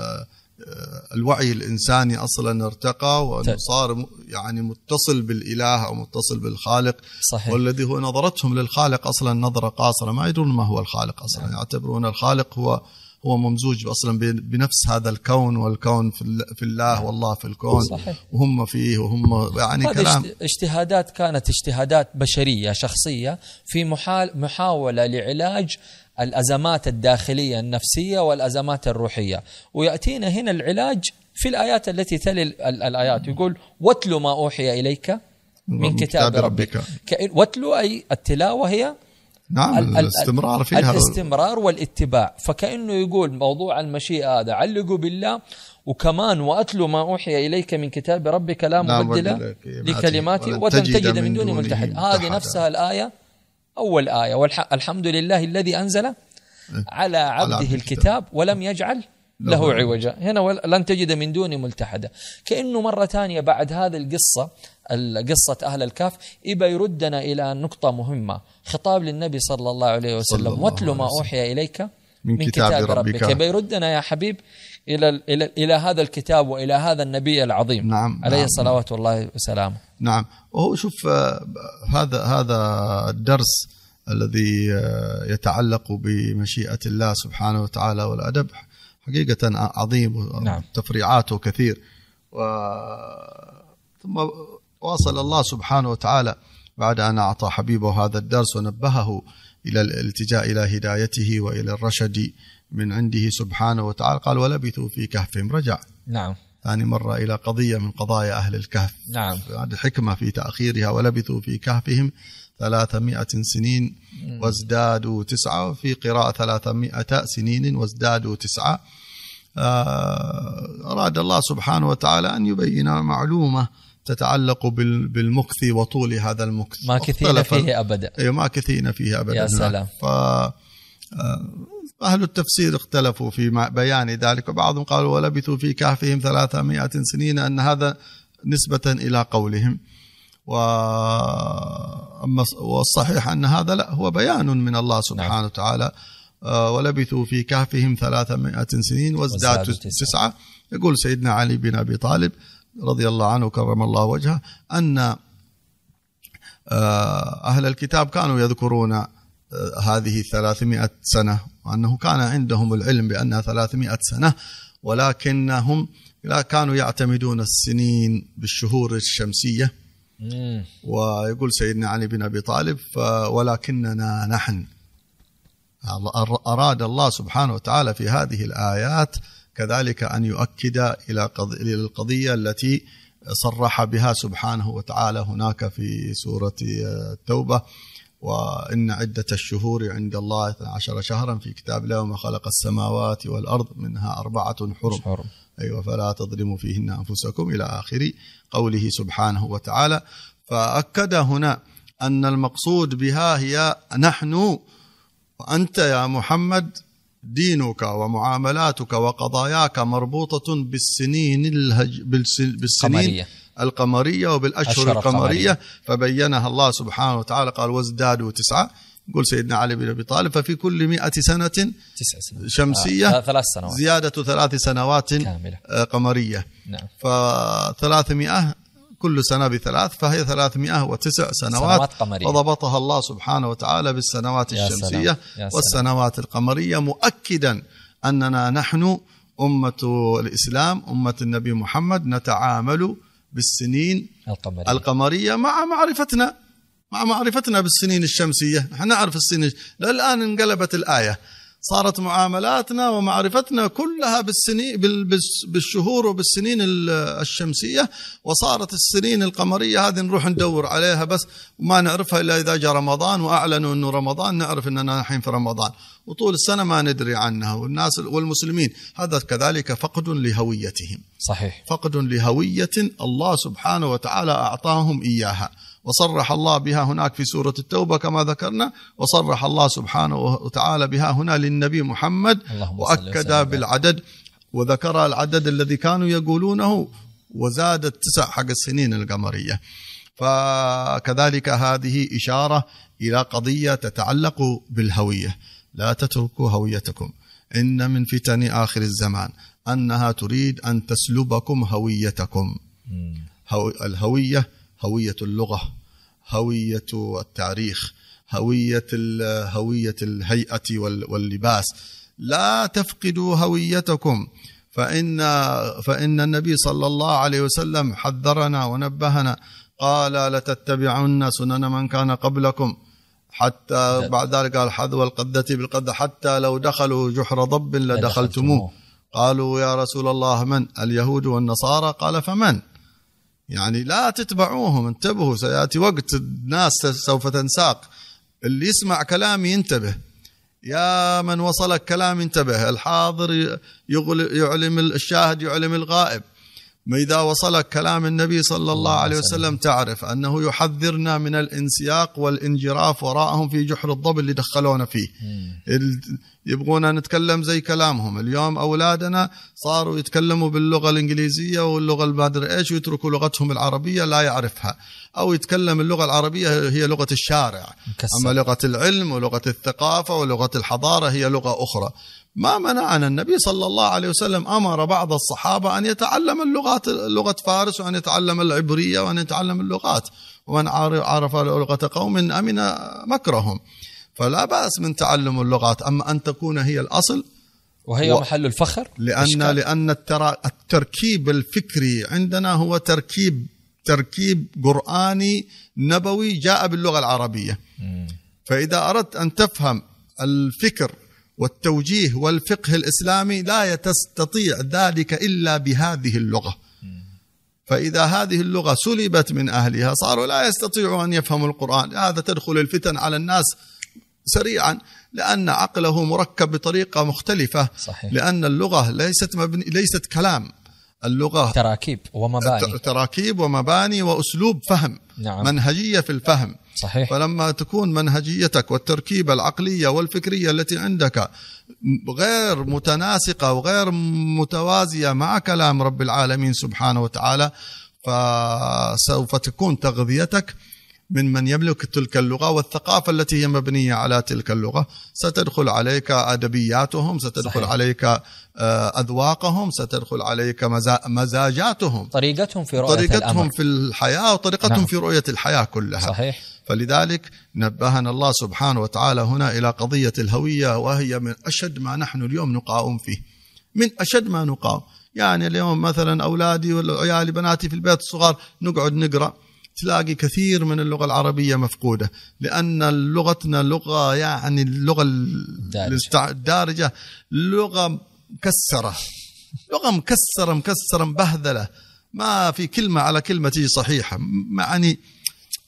الوعي الإنساني أصلا ارتقى وأنه صار يعني متصل بالإله أو متصل بالخالق. صحيح. والذي هو نظرتهم للخالق أصلا نظرة قاصرة. ما يدرون ما هو الخالق أصلا. يعتبرون الخالق هو هو ممزوج أصلا بنفس هذا الكون والكون في ال- في الله والله في الكون. صحيح. وهم فيه وهم يعني كلام. اجت- اجتهادات كانت اجتهادات بشرية شخصية في محال محاولة لعلاج الأزمات الداخلية النفسية والأزمات الروحية. ويأتينا هنا العلاج في الآيات التي تلي ال- ال- الآيات. يقول واتل ما أوحي إليك من كتاب ربك. كأن- واتلو أي التلاوة هي نعم ال- ال- الاستمرار فيها الاستمرار والاتباع. فكأنه يقول موضوع المشيئة هذا علقوا بالله وكمان وأتلو ما أوحي إليك من كتاب ربك لا مبدل لكلماته ولن تجد من دونه ملتحد. هذه. نفسها الآية أول آية. والحمد لله الذي أنزل على عبده الكتاب ولم يجعل له عوجا. هنا لن تجد من دونه ملتحدا. كأنه مرة ثانية بعد هذه القصة ال- قصة أهل الكهف إبا يردنا إلى نقطة مهمة خطاب للنبي صلى الله عليه وسلم الله واتل ما. أوحي إليك من من, كتاب كتاب, ربك. ربك يبا يردنا يا حبيب إلى إلى إلى هذا الكتاب وإلى هذا النبي العظيم نعم، عليه نعم. الصلوات والله وسلامه نعم وهو شوف آه، هذا هذا الدرس الذي آه، يتعلق بمشيئة الله سبحانه وتعالى والأدب حقيقة عظيم نعم. تفريعاته كثير و ثم واصل الله سبحانه وتعالى بعد أن أعطى حبيبه هذا الدرس ونبهه إلى الالتجاء إلى هدايته وإلى الرشد من عنده سبحانه وتعالى. قال ولبثوا في كهفهم. رجع. نعم. ثاني مرة إلى قضية من قضايا أهل الكهف. نعم. هذه حكمة في تأخيرها ولبثوا في كهفهم ثلاثمائة سنين وازدادوا تسعة وفي قراءة ثلاثمائة سنين وازدادوا تسعة. آه، أراد الله سبحانه وتعالى أن يبين معلومة تتعلق بال- بالمكث وطول هذا المكث. ما كثينا فيه أبدا. أي ما كثينا فيه أبدا. يا سلام. ف آه، أهل التفسير اختلفوا في بيان ذلك. وبعضهم قالوا ولبثوا في كهفهم ثلاثمائة سنين أن هذا نسبة إلى قولهم. و والصحيح أن هذا لا هو بيان من الله سبحانه وتعالى. آه، ولبثوا في كهفهم ثلاثمائة سنين وازدادوا. تسعة. يقول سيدنا علي بن أبي طالب رضي الله عنه كرم الله وجهه أن آه، أهل الكتاب كانوا يذكرون آه، هذه ثلاثمائة سنة وأنه كان عندهم العلم بأنها ثلاثمائة سنة ولكنهم لا كانوا يعتمدون السنين بالشهور الشمسية. ويقول سيدنا علي بن أبي طالب ولكننا نحن أراد الله سبحانه وتعالى في هذه الآيات كذلك أن يؤكد إلى قض- إلى القضية التي صرح بها سبحانه وتعالى هناك في سورة التوبة. وإن عدة الشهور عند الله 12 شهرا في كتاب الله وما خلق السماوات والأرض منها أربعة حرم. حرم. أيوة فلا تظلموا فيهن أنفسكم إلى آخر قوله سبحانه وتعالى. فأكد هنا أن المقصود بها هي نحن وأنت يا محمد دينك ومعاملاتك وقضاياك مربوطة بالسنين الهج... بالس... بالسنين قمرية. القمرية وبالأشهر أشهر القمرية. القمرية. فبينها الله سبحانه وتعالى قال وازدادوا تسعة. يقول سيدنا علي بن أبي طالب ففي كل مئة سنة تسع سنوات. شمسية آه، ثلاث سنوات. زيادة ثلاث سنوات كاملة. آه، قمرية. نعم. فثلاثمائة كل سنة بثلاث فهي ثلاثمائة وتسع سنوات, سنوات قمرية. وضبطها الله سبحانه وتعالى بالسنوات يا الشمسية سلام. يا سلام. والسنوات القمرية مؤكدا أننا نحن أمة الإسلام أمة النبي محمد نتعامل بالسنين القمرية القمرية مع معرفتنا مع معرفتنا بالسنين الشمسية نحن نعرف السنين الآن انقلبت الآية صارت معاملاتنا ومعرفتنا كلها بالسنين بال- بالس- بالشهور وبالسنين ال- الشمسية وصارت السنين القمرية هذه نروح ندور عليها بس وما نعرفها إلا إذا جاء رمضان وأعلنوا أنه رمضان نعرف أننا الحين في رمضان. وطول السنة ما ندري عنها والناس والمسلمين. هذا كذلك فقد لهويتهم. صحيح. فقد لهوية الله سبحانه وتعالى أعطاهم إياها. وصرح الله بها هناك في سورة التوبة كما ذكرنا وصرح الله سبحانه وتعالى بها هنا للنبي محمد وأكد. بالعدد وذكر العدد الذي كانوا يقولونه وزاد التسع حق السنين القمرية. فكذلك هذه إشارة إلى قضية تتعلق بالهوية. لا تتركوا هويتكم. إن من فتن آخر الزمان أنها تريد أن تسلبكم هويتكم. هو الهوية هوية اللغة هوية التاريخ هوية هوية الهيئة واللباس. لا تفقدوا هويتكم. فإن فإن النبي صلى الله عليه وسلم حذرنا ونبهنا قال لتتبعن سنن من كان قبلكم. حتى بعد ذلك قال حذو القدة بالقدة حتى لو دخلوا جحر ضب لدخلتموه. قالوا يا رسول الله من؟ اليهود والنصارى؟ قال فمن؟ يعني لا تتبعوهم انتبهوا سيأتي وقت الناس سوف تنساق. اللي يسمع كلامي ينتبه. يا من وصلك كلام انتبه الحاضر يعلم الشاهد يعلم الغائب. ما إذا وصلك كلام النبي صلى الله عليه وسلم. تعرف أنه يحذرنا من الانسياق والانجراف وراءهم في جحر الضب اللي دخلونا فيه. يبغونا نتكلم زي كلامهم. اليوم أولادنا صاروا يتكلموا باللغة الإنجليزية واللغة المادري إيش ويتركوا لغتهم العربية لا يعرفها. أو يتكلم اللغة العربية هي لغة الشارع. مكسر. أما لغة العلم ولغة الثقافة ولغة الحضارة هي لغة أخرى. ما منعنا النبي صلى الله عليه وسلم أمر بعض الصحابة أن يتعلم اللغات لغة فارس وأن يتعلم العبرية وأن يتعلم اللغات. ومن عرف لغة قوم أمن مكرهم. فلا بأس من تعلم اللغات. أما أن تكون هي الأصل وهي و... محل الفخر لأن إشكال. لأن الترا... التركيب الفكري عندنا هو تركيب تركيب قرآني نبوي جاء باللغة العربية. م. فإذا أردت أن تفهم الفكر والتوجيه والفقه الإسلامي لا تستطيع ذلك إلا بهذه اللغة. فإذا هذه اللغة سلبت من أهلها صاروا لا يستطيعوا أن يفهموا القرآن. هذا تدخل الفتن على الناس سريعا لأن عقله مركب بطريقة مختلفة صحيح. لأن اللغة ليست مبني ليست كلام اللغة تراكيب ومباني تراكيب ومباني وأسلوب فهم نعم. منهجية في الفهم صحيح فلما تكون منهجيتك والتركيبة العقلية والفكرية التي عندك غير متناسقة وغير متوازية مع كلام رب العالمين سبحانه وتعالى فسوف تكون تغذيتك من من يملك تلك اللغة والثقافة التي هي مبنية على تلك اللغة. ستدخل عليك أدبياتهم ستدخل صحيح. عليك آه، أذواقهم ستدخل عليك مزاجاتهم. طريقتهم في رؤية طريقتهم الأمر. في الحياة وطريقتهم نعم. في رؤية الحياة كلها. صحيح. فلذلك نبهنا الله سبحانه وتعالى هنا إلى قضية الهوية وهي من أشد ما نحن اليوم نقاوم فيه. من أشد ما نقاوم. يعني اليوم مثلا أولادي وعيالي بناتي في البيت الصغار نقعد نقرأ. تلاقي كثير من اللغة العربية مفقودة لأن لغتنا لغة يعني اللغة الدارجه لغة مكسرة. لغة مكسرة مكسرة مبهذلة. ما في كلمة على كلمة تجي صحيحة. يعني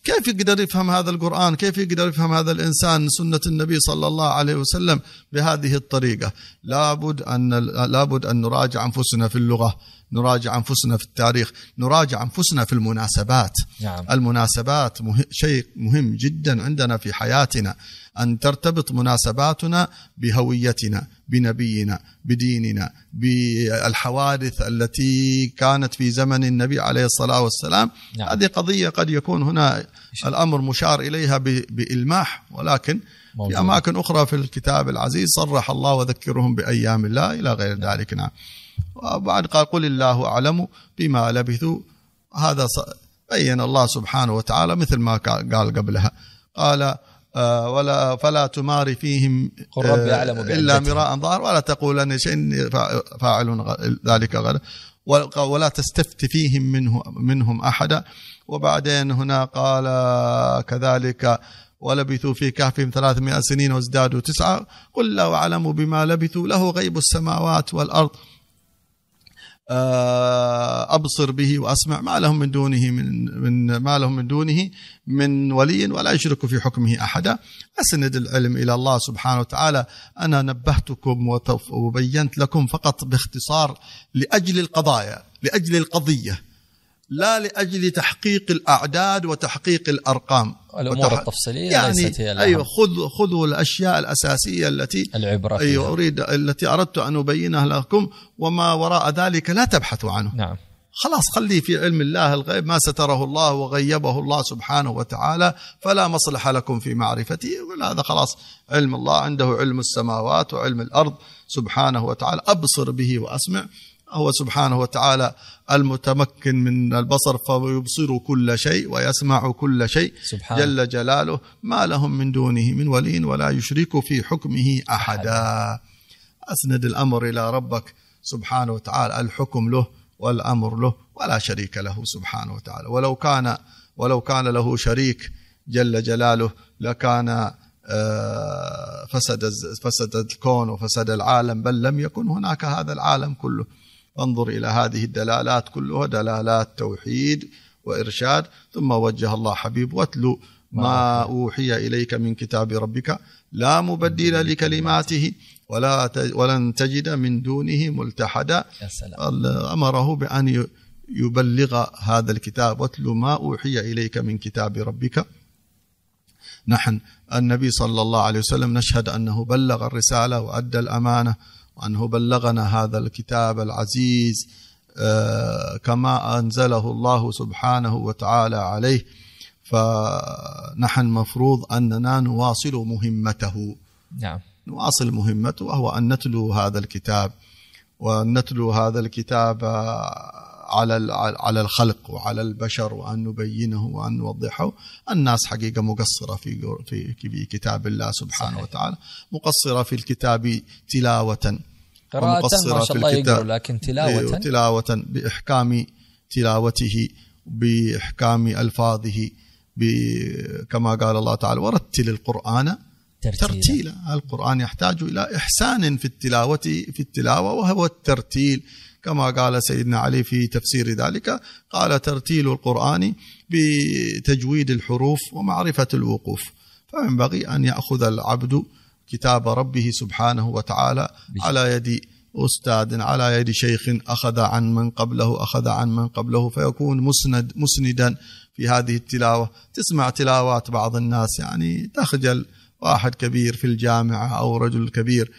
كيف يقدر يفهم هذا القرآن؟ كيف يقدر يفهم هذا الإنسان سنة النبي صلى الله عليه وسلم بهذه الطريقة؟ لابد أن لابد أن نراجع أنفسنا في اللغة. نراجع أنفسنا في التاريخ نراجع أنفسنا في المناسبات نعم. المناسبات مه... شيء مهم جدا عندنا في حياتنا أن ترتبط مناسباتنا بهويتنا بنبينا بديننا بالحوادث التي كانت في زمن النبي عليه الصلاة والسلام نعم. هذه قضية قد يكون هنا الأمر مشار إليها بإلماح ولكن موجود. في أماكن أخرى في الكتاب العزيز صرح الله وذكرهم بأيام الله إلى غير ذلك نعم وبعد قال قل الله أعلم بما لبثوا. هذا بين الله سبحانه وتعالى مثل ما قال قبلها. قال آه، ولا فلا تمار فيهم قل ربي آه، أعلم إلا مراء ظاهر ولا تقول أن شيء فاعل ذلك غدا ولا تستفت فيهم منه منهم أحدا. وبعدين هنا قال كذلك ولبثوا في كهفهم ثلاثمائة سنين وازدادوا تسعة. قل لا أعلم بما لبثوا له غيب السماوات والأرض. أبصر به وأسمع ما لهم من دونه من من ما لهم من دونه من ولي ولا يشرك في حكمه أحدا. أسند العلم إلى الله سبحانه وتعالى. أنا نبهتكم وبينت لكم فقط باختصار لأجل القضايا لأجل القضية. لا لأجل تحقيق الأعداد وتحقيق الأرقام. الأمور وتح... التفصيلية يعني ليست هي أيوه خذوا خذوا الأشياء الأساسية التي العبرة أيوه أريد التي أردت أن أبينها لكم وما وراء ذلك لا تبحثوا عنه. نعم. خلاص خليه في علم الله الغيب ما ستره الله وغيبه الله سبحانه وتعالى فلا مصلح لكم في معرفته. هذا خلاص علم الله عنده علم السماوات وعلم الأرض سبحانه وتعالى. أبصر به وأسمع. هو سبحانه وتعالى المتمكن من البصر فيبصر كل شيء ويسمع كل شيء سبحان. جل جلاله. ما لهم من دونه من ولي ولا يشرك في حكمه أحدا. أسند الأمر إلى ربك سبحانه وتعالى الحكم له والأمر له ولا شريك له سبحانه وتعالى. ولو كان ولو كان له شريك جل جلاله لكان آه، فسد فسد الكون وفسد العالم بل لم يكن هناك هذا العالم كله. انظر إلى هذه الدلالات كلها دلالات توحيد وإرشاد ثم وجه الله حبيب واتلو ما أوحي إليك من كتاب ربك. لا مبدل لكلماته ولا ولن تجد من دونه ملتحدا. بأن ي- يبلغ هذا الكتاب. واتل ما أوحي إليك من كتاب ربك. نحن النبي صلى الله عليه وسلم نشهد أنه بلغ الرسالة وأدى الأمانة وانه بلغنا هذا الكتاب العزيز آه، كما أنزله الله سبحانه وتعالى عليه. فنحن مفروض أننا نواصل مهمته. نعم. نواصل مهمته وهو أن نتلو هذا الكتاب. وأن نتلو هذا الكتاب على على الخلق وعلى البشر وأن نبينه وأن نوضحه. الناس حقيقة مقصرة في في في كتاب الله سبحانه صحيح. وتعالى مقصرة في الكتاب تلاوة. قراءة ما شاء الله الكتاب. يقرأ لكن تلاوة تلاوة بإحكام تلاوته بإحكام ألفاظه كما قال الله تعالى ورتل القرآن ترتيلا. ترتيلا. القرآن يحتاج إلى إحسان في التلاوة في التلاوة وهو الترتيل. كما قال سيدنا علي في تفسير ذلك قال ترتيل القرآن بتجويد الحروف ومعرفة الوقوف. فينبغي أن يأخذ العبد كتاب ربه سبحانه وتعالى على يد أستاذ على يد شيخ أخذ عن من قبله أخذ عن من قبله فيكون مسند مسندا في هذه التلاوة. تسمع تلاوات بعض الناس يعني تخجل واحد كبير في الجامعة أو رجل كبير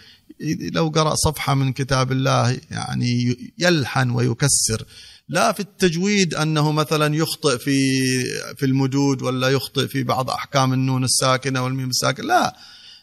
لو قرأ صفحة من كتاب الله يعني يلحن ويكسر. لا في التجويد أنه مثلا يخطئ في في المدود ولا يخطئ في بعض أحكام النون الساكنة والميم الساكنة. لا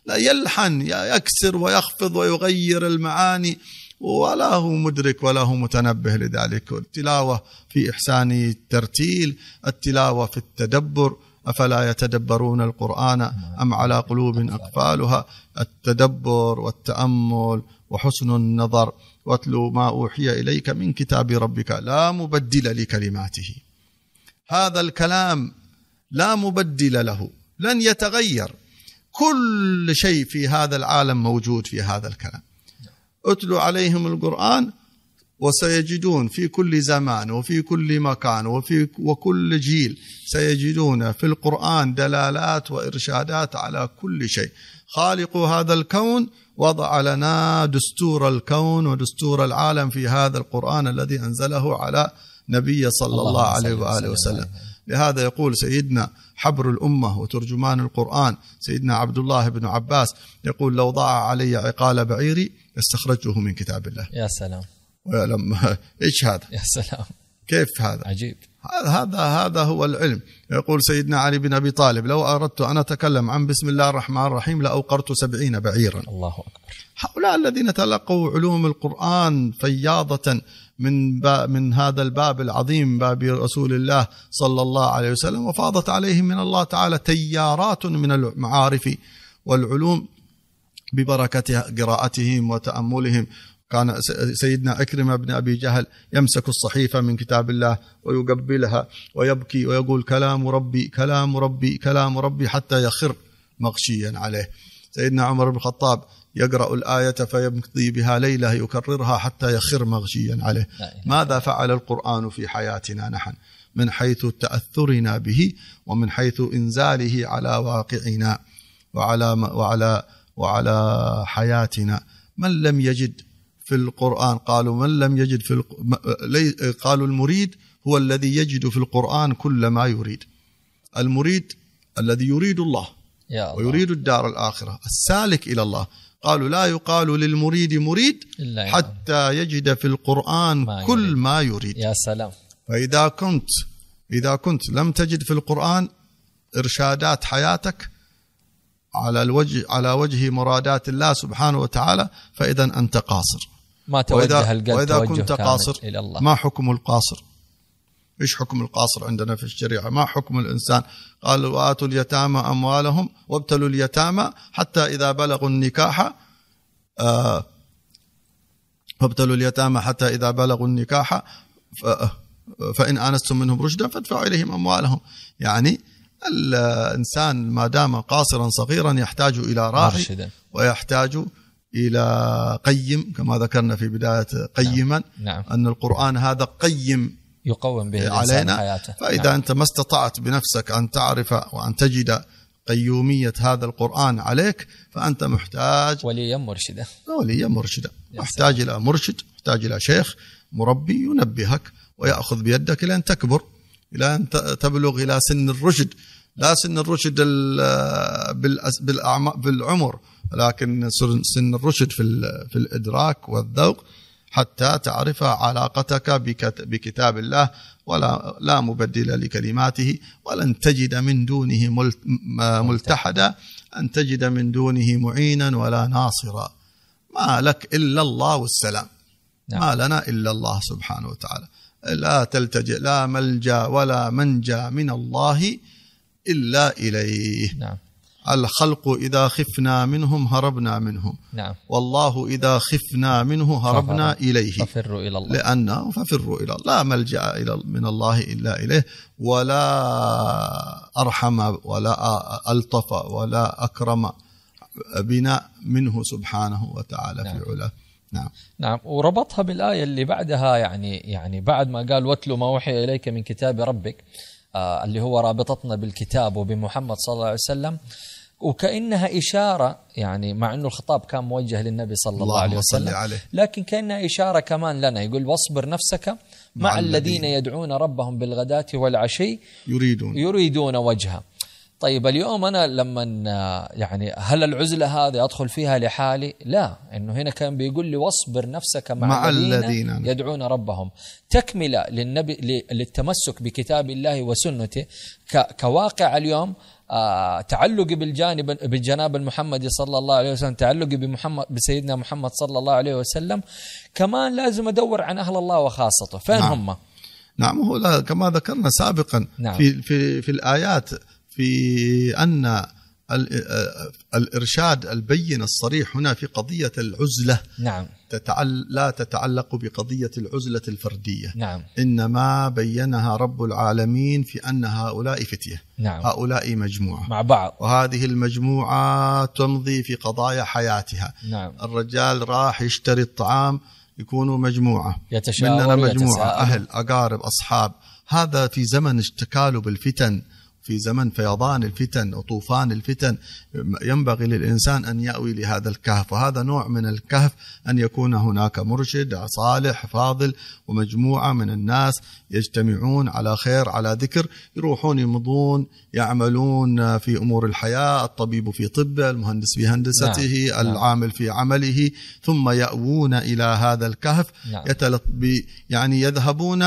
لا يلحن يكسر ويخفض ويغير المعاني. ولا هو مدرك ولا هو متنبه لذلك. التلاوة في إحسان الترتيل التلاوة في التدبر. أفلا يتدبرون القرآن أم على قلوب أقفالها؟ التدبر والتأمل وحسن النظر. واتلو ما أوحي إليك من كتاب ربك لا مبدل لكلماته. هذا الكلام لا مبدل له لن يتغير. كل شيء في هذا العالم موجود في هذا الكلام. اتلو عليهم القرآن وسيجدون في كل زمان وفي كل مكان وفي وكل جيل سيجدون في القرآن دلالات وإرشادات على كل شيء. خالق هذا الكون وضع لنا دستور الكون ودستور العالم في هذا القرآن الذي أنزله على نبي صلى الله, الله عليه وآله وسلم. لهذا يقول سيدنا حبر الأمة وترجمان القرآن سيدنا عبد الله بن عباس يقول لو ضاع علي عقال بعيري استخرجته من كتاب الله. يا سلام. لما إيش هذا؟ يا سلام. كيف هذا؟ عجيب. هذا هذا هو العلم. يقول سيدنا علي بن أبي طالب لو أردت أن أتكلم عن بسم الله الرحمن الرحيم لأوقرت سبعين بعيرا. الله أكبر. هؤلاء الذين تلقوا علوم القرآن فياضة من من هذا الباب العظيم باب رسول الله صلى الله عليه وسلم وفاضت عليهم من الله تعالى تيارات من المعارف والعلوم ببركة قراءتهم وتأملهم. كان سيدنا أكرمة بن أبي جهل يمسك الصحيفة من كتاب الله ويقبلها ويبكي ويقول كلام ربي كلام ربي كلام ربي حتى يخر مغشيا عليه. سيدنا عمر بن الخطاب يقرأ الآية فيمضي بها ليلة يكررها حتى يخر مغشيا عليه. ماذا فعل القرآن في حياتنا نحن؟ من حيث تأثرنا به ومن حيث إنزاله على واقعنا وعلى وعلى وعلى حياتنا. من لم يجد في القرآن. قالوا من لم يجد في الق... قالوا المريد هو الذي يجد في القرآن كل ما يريد. المريد الذي يريد الله, يا الله. ويريد الدار الآخرة السالك إلى الله. قالوا لا يقال للمريد مريد إلا حتى يجد في القرآن ما كل يريد. ما يريد. يا سلام. فإذا كنت إذا كنت لم تجد في القرآن إرشادات حياتك على الوجه على وجه مرادات الله سبحانه وتعالى فإذا أنت قاصر. ما توجه وإذا, القلب وإذا توجه كنت قاصر إلى الله. ما حكم القاصر؟ إيش حكم القاصر عندنا في الشريعة؟ ما حكم الإنسان؟ قال وآتوا اليتامى أموالهم وابتلوا اليتامى حتى إذا بلغوا النكاح آه وابتلوا اليتامى حتى إذا بلغوا النكاح ف- فإن آنستم منهم رشدا فادفعوا إليهم أموالهم. يعني الإنسان ما دام قاصرا صغيرا يحتاج إلى راعي ويحتاج إلى قيم كما ذكرنا في بداية قيما نعم. أن القرآن هذا قيم يقوم به علينا. حياته. فإذا نعم. أنت ما استطعت بنفسك أن تعرف وأن تجد قيومية هذا القرآن عليك فأنت محتاج وليا مرشدا. وليا مرشدا. محتاج إلى مرشد محتاج إلى شيخ مربي ينبهك ويأخذ بيدك إلى أن تكبر إلى أن ت- تبلغ إلى سن الرشد. لا سن الرشد بالعمر. لكن سن- الرشد في في الإدراك والذوق حتى تعرف علاقتك بكت- بكتاب الله ولا لا مبدل لكلماته ولن تجد من دونه ملتحدا. أن تجد من دونه معينا ولا ناصرا. ما لك إلا الله والسلام نعم. ما لنا إلا الله سبحانه وتعالى. لا تلتجئ لا ملجأ ولا منجأ من الله إلا إليه. نعم. الخلق إذا خفنا منهم هربنا منهم. نعم. والله إذا خفنا منه هربنا ففر- إليه. ففروا إلى الله. لأنه ففروا إلى الله. لا ملجأ إلى من الله إلا إليه. ولا أرحم ولا ألطف ولا أكرم بنا منه سبحانه وتعالى نعم. في علاه. نعم. نعم. وربطها بالآية اللي بعدها يعني يعني بعد ما قال واتلو ما أوحي إليك من كتاب ربك. اللي هو رابطتنا بالكتاب وبمحمد صلى الله عليه وسلم وكأنها إشارة يعني مع أنه الخطاب كان موجه للنبي صلى الله عليه وسلم عليه. لكن كأنها إشارة كمان لنا يقول واصبر نفسك مع, مع الذين الذين يدعون ربهم بالغداة والعشي يريدون. يريدون وجهه. طيب اليوم أنا لما يعني هل العزلة هذه أدخل فيها لحالي؟ لا إنه هنا كان بيقول لي واصبر نفسك مع, مع الذين. يدعون ربهم تكملة للنبي للتمسك بكتاب الله وسنته كواقع اليوم آه تعلقي بالجانب بالجناب المحمدي صلى الله عليه وسلم تعلقي بمحمد بسيدنا محمد صلى الله عليه وسلم كمان لازم أدور عن أهل الله وخاصته فين نعم. هم نعم هو كما ذكرنا سابقا نعم. في في في الآيات في أن ال- الإرشاد البين الصريح هنا في قضية العزلة. نعم. تتعل لا تتعلق بقضية العزلة الفردية. نعم. إنما بينها رب العالمين في أن هؤلاء فتية. نعم. هؤلاء مجموعة. مع بعض. وهذه المجموعة تمضي في قضايا حياتها. نعم. الرجال راح يشتري الطعام يكونوا مجموعة. يتشاور مننا مجموعة. يتساءل. أهل أقارب أصحاب. هذا في زمن تكالب الفتن في زمن فيضان الفتن وطوفان الفتن ينبغي للإنسان أن يأوي لهذا الكهف وهذا نوع من الكهف أن يكون هناك مرشد صالح فاضل ومجموعة من الناس يجتمعون على خير على ذكر يروحون يمضون يعملون في أمور الحياة الطبيب في طبه المهندس في هندسته نعم. العامل في عمله ثم يأوون إلى هذا الكهف نعم. يتلط ب- يعني يذهبون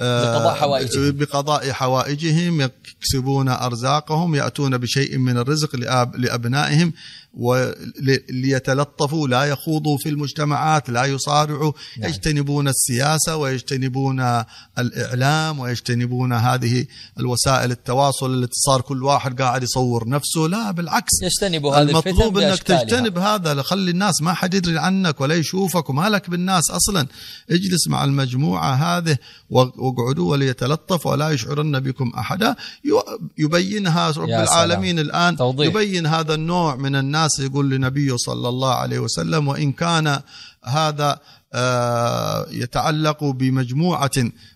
آه، لقضاء حوائجهم. بقضاء حوائجهم يكسبون أرزاقهم يأتون بشيء من الرزق لأبنائهم وليتلطفوا لا يخوضوا في المجتمعات لا يصارعوا نعم. يجتنبون السياسة ويجتنبون الإعلام ويجتنبون هذه الوسائل التواصل التي صار كل واحد قاعد يصور نفسه لا بالعكس يجتنبوا هذه الفتن المطلوب بأشكالها. تجتنب هذا خلي الناس ما حد يدري عنك ولا يشوفك وما لك بالناس أصلا اجلس مع المجموعة هذه واقعدوا وليتلطف ولا يشعرن بكم أحدا يو- يبينها رب العالمين الآن توضيح. يبين هذا النوع من الناس يقول لنبيه صلى الله عليه وسلم وإن كان هذا آه، يتعلق بمجموعة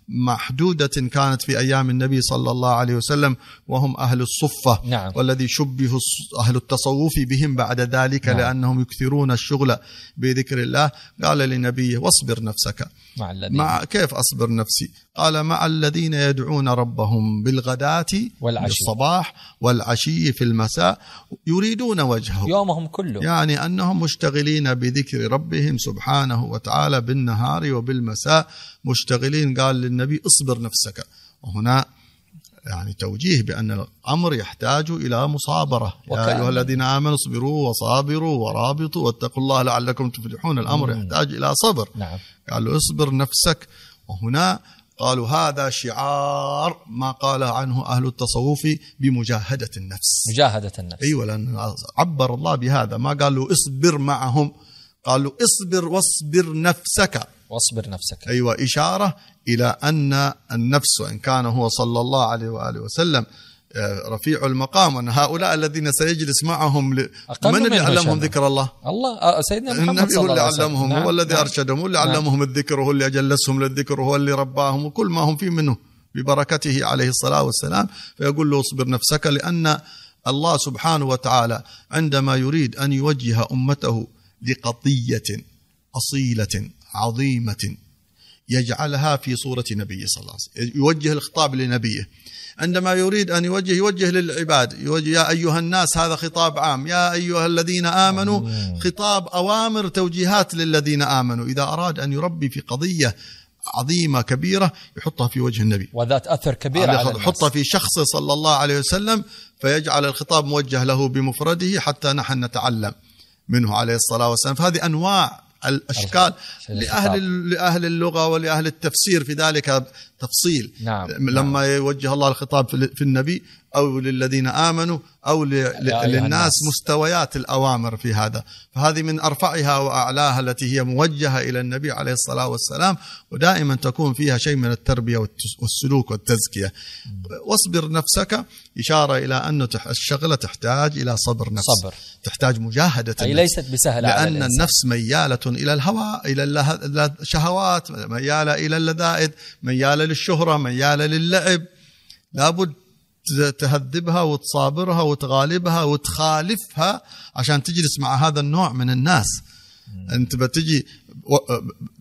محدودة كانت في أيام النبي صلى الله عليه وسلم وهم أهل الصفة نعم. والذي شبه أهل التصوف بهم بعد ذلك نعم. لأنهم يكثرون الشغل بذكر الله. قال لنبيه واصبر نفسك. مع الذين. مع كيف أصبر نفسي؟ قال مع الذين يدعون ربهم بالغداة والعشي. بالصباح والعشي في المساء يريدون وجهه. يومهم كله. يعني أنهم مشتغلين بذكر ربهم سبحانه وتعالى بالنهار وبالمساء. مشتغلين قال للنبي اصبر نفسك. وهنا يعني توجيه بأن الأمر يحتاج إلى مصابرة. يا أيها الذين آمنوا اصبروا وصابروا ورابطوا واتقوا الله لعلكم تفلحون. الأمر يحتاج إلى صبر. نعم. قال له اصبر نفسك. وهنا قالوا هذا شعار ما قال عنه أهل التصوف بمجاهدة النفس. مجاهدة النفس. أيوة لأن عبر الله بهذا. ما قال له اصبر معهم قال له اصبر واصبر نفسك. واصبر نفسك أيوة إشارة إلى أن النفس وإن كان هو صلى الله عليه وآله وسلم آه، رفيع المقام وأن هؤلاء الذين سيجلس معهم ل... من اللي علمهم. ذكر الله الله آه، سيدنا محمد النبي صلى هو الله اللي عليه وسلم علمهم نعم، هو الذي نعم. أرشدهم هو اللي نعم. علمهم الذكر وهو اللي أجلسهم للذكر وهو اللي رباهم وكل ما هم فيه منه ببركته عليه الصلاة والسلام فيقول له اصبر نفسك لأن الله سبحانه وتعالى عندما يريد أن يوجه أمته لقضية أصيلة عظيمة يجعلها في صورة نبي صلى الله عليه وسلم يوجه الخطاب لنبيه. عندما يريد أن يوجه يوجه للعباد يوجه يا أيها الناس هذا خطاب عام. يا أيها الذين آمنوا خطاب أوامر توجيهات للذين آمنوا. إذا أراد أن يربي في قضية عظيمة كبيرة يحطها في وجه النبي. وذات أثر كبير على الناس. يحطها في شخصه صلى الله عليه وسلم فيجعل الخطاب موجه له بمفرده حتى نحن نتعلم منه عليه الصلاة والسلام. فهذه أنواع الأشكال الخطاب. لأهل لأهل اللغة ولأهل التفسير في ذلك تفصيل نعم. لما يوجه الله الخطاب في النبي أو للذين آمنوا أو للناس. مستويات الأوامر في هذا فهذه من أرفعها وأعلاها التي هي موجهة إلى النبي عليه الصلاة والسلام ودائما تكون فيها شيء من التربية والسلوك والتزكية واصبر نفسك إشارة إلى أن الشغلة تحتاج إلى صبر نفس صبر. تحتاج مجاهدة أي النفس. ليست بسهلة على لأن الإنسان. النفس ميالة إلى الله- إلى الشهوات ميالة إلى اللذائذ ميالة للشهرة ميالة للعب. لابد تهذبها وتصابرها وتغالبها وتخالفها عشان تجلس مع هذا النوع من الناس. أنت بتجي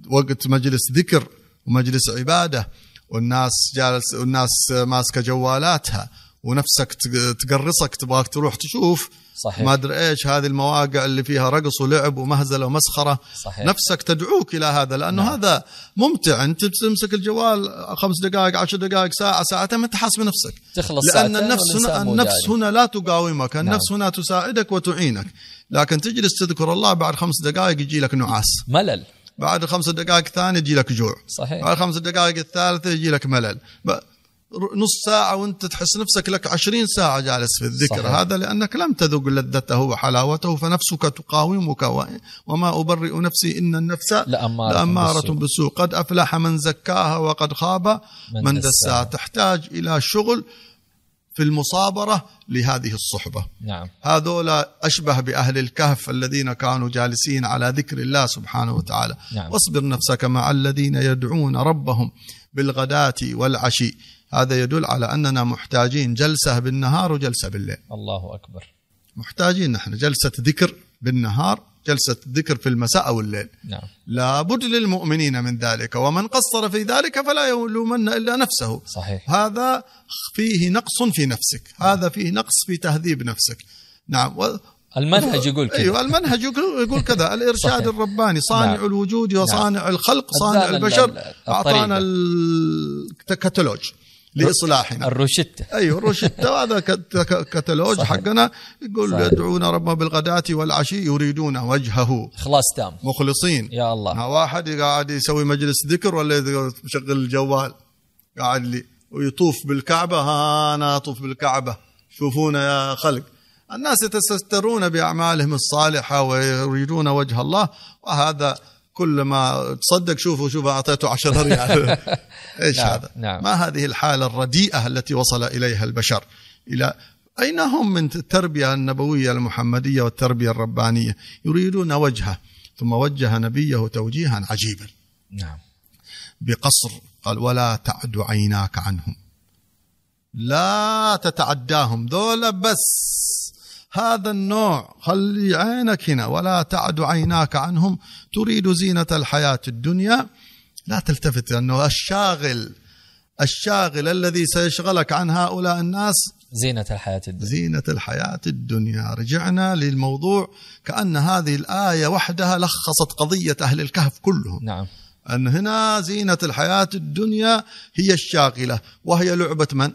وقت مجلس ذكر ومجلس عبادة والناس جالس والناس ماسكة جوالاتها ونفسك تق- تقرصك تبغاك تروح تشوف صحيح. ما أدري إيش هذه المواقع اللي فيها رقص ولعب ومهزلة ومسخرة صحيح. نفسك تدعوك إلى هذا لأنه نعم. هذا ممتع أنت تمسك الجوال خمس دقائق عشر دقائق ساعة ساعتين ما انت حاسب نفسك تخلص لأن النفس هنا النفس. هنا لا تقاومك النفس هنا تساعدك وتعينك لكن تجلس تذكر الله بعد خمس دقائق يجي لك نعاس ملل بعد خمس دقائق ثانية يجي لك جوع صحيح. بعد خمس دقائق الثالثة يجي لك ملل نص ساعة وانت تحس نفسك لك عشرين ساعة جالس في الذكر صحيح. هذا لأنك لم تذق لذته وحلاوته فنفسك تقاومك وما أبرئ نفسي إن النفس لأمارة لأمارة بالسوء. بالسوء قد أفلح من زكاها وقد خاب من من دساها. دساها تحتاج إلى شغل في المصابرة لهذه الصحبة نعم هذول أشبه بأهل الكهف الذين كانوا جالسين على ذكر الله سبحانه وتعالى نعم. واصبر نفسك مع الذين يدعون ربهم بالغداة والعشي هذا يدل على أننا محتاجين جلسة بالنهار وجلسة بالليل. الله أكبر. محتاجين نحن جلسة ذكر بالنهار جلسة ذكر في المساء أو الليل. نعم. لابد للمؤمنين من ذلك ومن قصر في ذلك فلا يلومن إلا نفسه. صحيح. هذا فيه نقص في نفسك. هذا فيه نقص في تهذيب نفسك. نعم. و... المنهج يقول كذا. أيوه المنهج يقول, كذا. الإرشاد. الرباني صانع نعم. الوجود وصانع الخلق صانع البشر ال- أعطانا. الكتالوج لاصلاحنا الروشتة. أيوه الروشتة. هذا كت- ك- كتالوج. حقنا. يقول صحيح. يدعون ربهم بالغداة والعشي يريدون وجهه. إخلاص تام. مخلصين. يا الله. واحد قاعد يسوي مجلس ذكر ولا يشغل الجوال؟ قاعد لي. ويطوف بالكعبة. ها أنا أطوف بالكعبة. شوفونا يا خلق. الناس يتسترون بأعمالهم الصالحة ويريدون وجه الله. وهذا كل ما تصدق شوفوا شوفوا أعطيته عشرة ريال. إيش نعم، هذا؟ نعم. ما هذه الحالة الرديئة التي وصل إليها البشر. إلى أين هم من التربية النبوية المحمدية والتربية الربانية؟ يريدون وجهه ثم وجه نبيه توجيها عجيبا. نعم. بقصر قال ولا تعد عيناك عنهم. لا تتعداهم ذولا بس. هذا النوع خلي عينك هنا ولا تعد عيناك عنهم. تريد زينة الحياة الدنيا؟ لا تلتفت لأنه الشاغل الشاغل الذي سيشغلك عن هؤلاء الناس. زينة الحياة الدنيا. زينة الحياة الدنيا. رجعنا للموضوع. كأن هذه الآية وحدها لخصت قضية أهل الكهف كلهم. نعم. أن هنا زينة الحياة الدنيا هي الشاغلة وهي لعبة من؟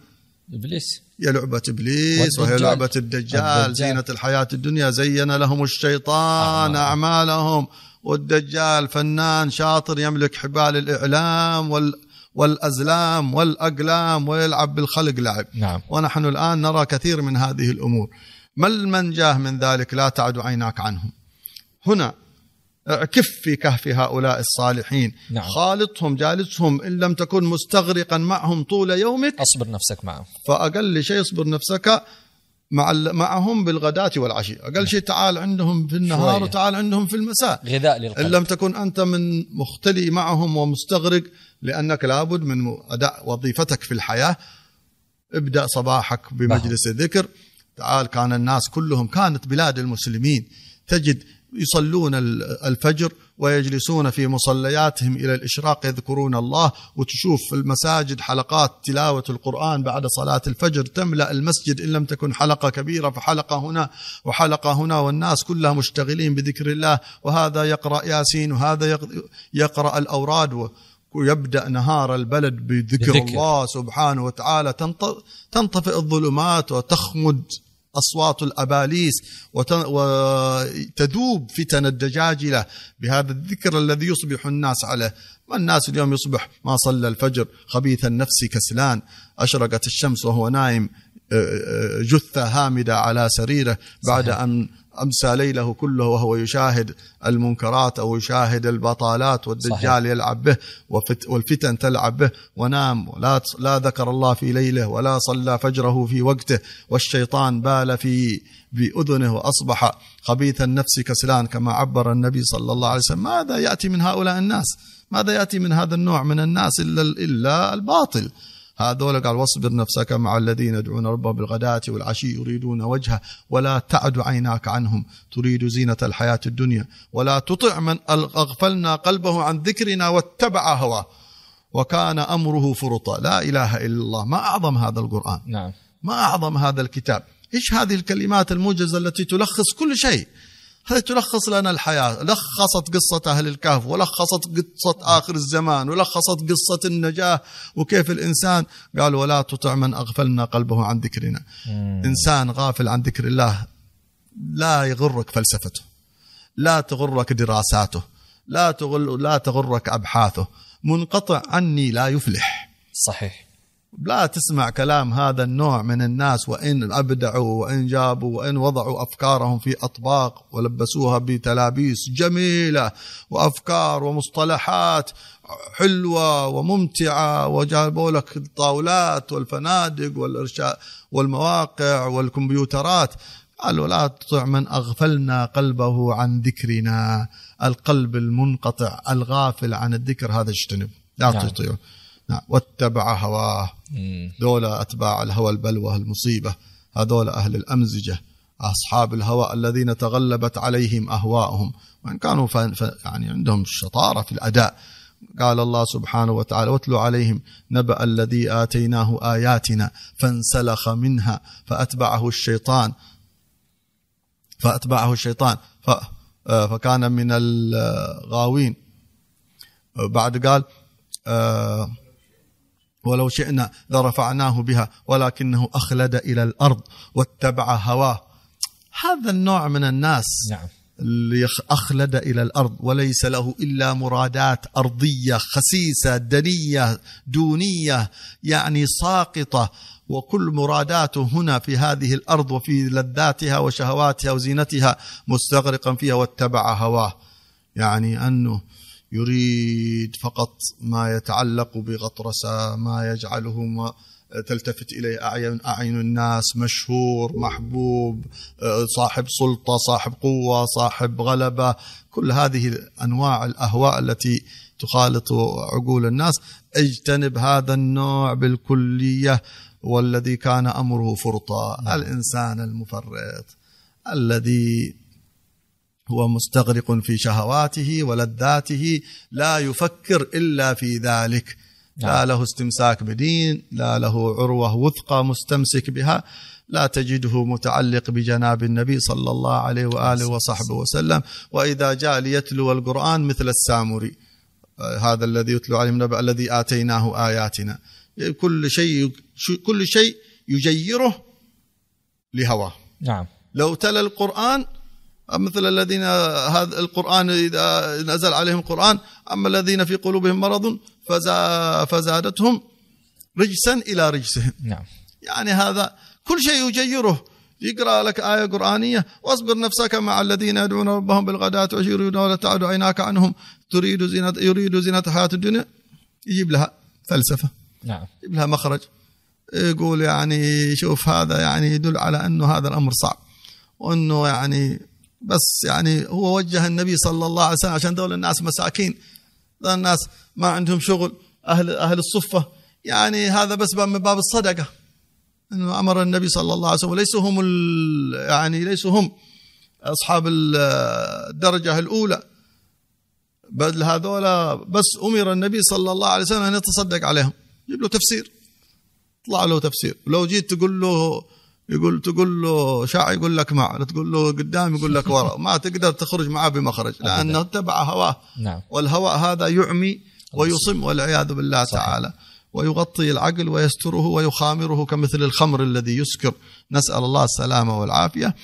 إبليس. هي لعبة إبليس وهي. لعبة الدجال, الدجال. زينة الحياة الدنيا زين لهم الشيطان أعمالهم. أعمالهم. والدجال فنان شاطر يملك حبال الإعلام وال والأزلام والأقلام ويلعب بالخلق لعب. نعم. ونحن الآن نرى كثير من هذه الأمور. ما المنجاه من ذلك؟ لا تعد عيناك عنهم. هنا اعكف في كهف هؤلاء الصالحين. نعم. خالطهم جالسهم إن لم تكن مستغرقا معهم طول يومك أصبر نفسك معه فأقل شيء اصبر نفسك مع معهم بالغداة والعشي. أقل شيء تعال عندهم في النهار شوية. وتعال عندهم في المساء. غذاء إن للقلب لم تكن أنت من مختلي معهم ومستغرق لأنك لابد من أداء وظيفتك في الحياة. ابدأ صباحك بمجلس الذكر. تعال كان الناس كلهم كانت بلاد المسلمين تجد يصلون ال- الفجر ويجلسون في مصلياتهم إلى الإشراق يذكرون الله. وتشوف في المساجد حلقات تلاوة القرآن بعد صلاة الفجر. تملأ المسجد إن لم تكن حلقة كبيرة فحلقة هنا وحلقة هنا والناس كلها مشتغلين بذكر الله. وهذا يقرأ ياسين وهذا يق- يقرأ الأوراد و- ويبدأ نهار البلد بذكر بذكر. الله سبحانه وتعالى. تنط- تنطفئ الظلمات وتخمد أصوات الأباليس وت- وتذوب فتن الدجاجلة بهذا الذكر الذي يصبح الناس عليه. ما الناس اليوم يصبح؟ ما صلى الفجر خبيث النفس كسلان. أشرقت الشمس وهو نايم آه، آه، جثة هامدة على سريره. بعد. أن أمسى ليله كله وهو يشاهد المنكرات أو يشاهد البطالات والدجال صحيح. يلعب به والفتن تلعب به ونام ولا لا ذكر الله في ليله ولا صلى فجره في وقته والشيطان بال في بأذنه وأصبح خبيث النفس كسلان كما عبر النبي صلى الله عليه وسلم. ماذا يأتي من هؤلاء الناس؟ ماذا يأتي من هذا النوع من الناس إلا, إلا الباطل؟ هذول قال واصبر نفسك مع الذين يدعون ربهم بالغداة والعشي يريدون وجهه ولا تعد عيناك عنهم تريد زينة الحياة الدنيا ولا تطع من أغفلنا قلبه عن ذكرنا واتبع هواه. وكان أمره فرطا. لا إله إلا الله. ما أعظم هذا القرآن. نعم. ما أعظم هذا الكتاب. إيش هذه الكلمات الموجزة التي تلخص كل شيء؟ هذه تلخص لنا الحياة؟ لخصت قصة أهل الكهف ولخصت قصة آخر الزمان ولخصت قصة النجاة وكيف الإنسان؟ قال ولا تطع من أغفلنا قلبه عن ذكرنا. إنسان غافل عن ذكر الله لا يغرك فلسفته لا تغرك دراساته لا تغل لا تغرك أبحاثه منقطع عني لا يفلح. صحيح. لا تسمع كلام هذا النوع من الناس وإن أبدعوا وإن جابوا وإن وضعوا أفكارهم في أطباق ولبسوها بتلابيس جميلة وأفكار ومصطلحات حلوة وممتعة وجابوا لك الطاولات والفنادق والإرشاء والمواقع والكمبيوترات. قالوا لا تطع من أغفلنا قلبه عن ذكرنا. القلب المنقطع الغافل عن الذكر هذا اجتنب. لا نعم. تطيعه. نعم. واتبع هواه. ذولا أتباع الهوى البلوى المصيبة. هذول أهل الأمزجة أصحاب الهوى الذين تغلبت عليهم أهواءهم. وإن كانوا ف... ف... يعني عندهم شطارة في الأداء قال الله سبحانه وتعالى واتلو عليهم نبأ الذي آتيناه آياتنا فانسلخ منها فأتبعه الشيطان فأتبعه الشيطان ف... آه، فكان من الغاوين. بعد قال آه ولو شئنا لرفعناه بها ولكنه أخلد إلى الأرض واتبع هواه. هذا النوع من الناس نعم. اللي أخلد إلى الأرض وليس له إلا مرادات أرضية خسيسة دنية دونية يعني ساقطة. وكل مراداته هنا في هذه الأرض وفي لذاتها وشهواتها وزينتها مستغرقا فيها واتبع هواه. يعني أنه يريد فقط ما يتعلق بغطرسة ما يجعله ما تلتفت إليه أعين, أعين الناس مشهور محبوب صاحب سلطة صاحب قوة صاحب غلبة. كل هذه أنواع الأهواء التي تخالط عقول الناس. اجتنب هذا النوع بالكلية والذي كان أمره فرطا الإنسان المفرط الذي هو مستغرق في شهواته ولذاته لا يفكر إلا في ذلك. لا نعم. له استمساك بدين لا له عروة وثقة مستمسك بها لا تجده متعلق بجناب النبي صلى الله عليه وآله وصحبه وسلم. وإذا جاء ليتلو القرآن مثل السامري آه، هذا الذي يتلو عليه النبأ الذي آتيناه آياتنا. كل شيء كل شيء يجيره لهواه. نعم. لو تلا القرآن مثل الذين هذا القرآن إذا نزل عليهم القرآن أما الذين في قلوبهم مرض فزا فزادتهم رجسا إلى رجسهم. نعم. يعني هذا كل شيء يجيره. يقرأ لك آية قرآنية واصبر نفسك مع الذين يدعون ربهم بالغداة والعشي يريدون ولا تعد عيناك عنهم. تريد زينة يريد زينة الحياة الدنيا؟ يجيب لها فلسفة. نعم. يجيب لها مخرج. يقول يعني شوف هذا يعني يدل على أنه هذا الأمر صعب وأنه يعني بس يعني هو وجه النبي صلى الله عليه وسلم عشان دول الناس مساكين. دول الناس ما عندهم شغل. أهل أهل الصفة. يعني هذا بس من باب الصدقة. إنه أمر النبي صلى الله عليه وسلم. وليسوا هم يعني ليسوا هم أصحاب ال- الدرجة الأولى. بل هذولا بس أمر النبي صلى الله عليه وسلم أن يتصدق عليهم. يجيب له تفسير. طلع له تفسير. ولو جيت تقول له يقول تقول له شاع يقول لك مع تقول له قدام يقول لك ورا. ما تقدر تخرج معاه بمخرج لأنه اتبع هواه. نعم. والهواء هذا يعمي ويصم والعياذ بالله صحيح. تعالى. ويغطي العقل ويستره ويخامره كمثل الخمر الذي يسكر. نسأل الله السلامة والعافية.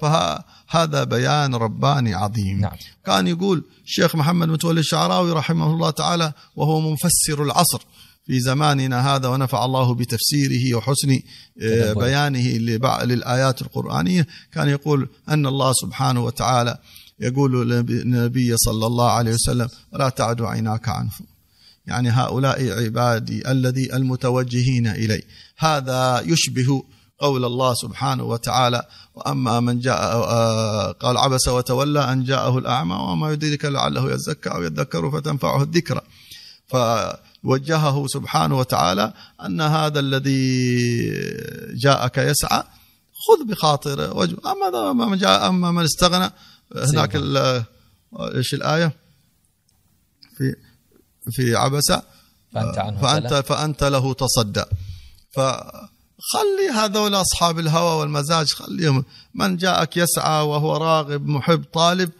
فهذا بيان رباني عظيم. نعم. كان يقول الشيخ محمد متولي الشعراوي رحمه الله تعالى وهو مفسر العصر. في زماننا هذا ونفع الله بتفسيره وحسن آه،. بيانه للآيات القرآنية. كان يقول أن الله سبحانه وتعالى يقول للنبي صلى الله عليه وسلم ولا تعد عيناك عنهم يعني هؤلاء عبادي الذي المتوجهين إلي هذا يشبه قول الله سبحانه وتعالى وأما من جاء آه، قال عبس وتولى أن جاءه الأعمى وما يدرك لعله يزكى أو يذكر فتنفعه الذكرى. فوجهه سبحانه وتعالى أن هذا الذي جاءك يسعى خذ بخاطره وجه. أما من جاء أما من استغنى هناك إيش الآية؟ في في عبسة. فأنت عنه فأنت تلا. فأنت له تصدى. فخلي هذول أصحاب الهوى والمزاج خليهم. من جاءك يسعى وهو راغب محب طالب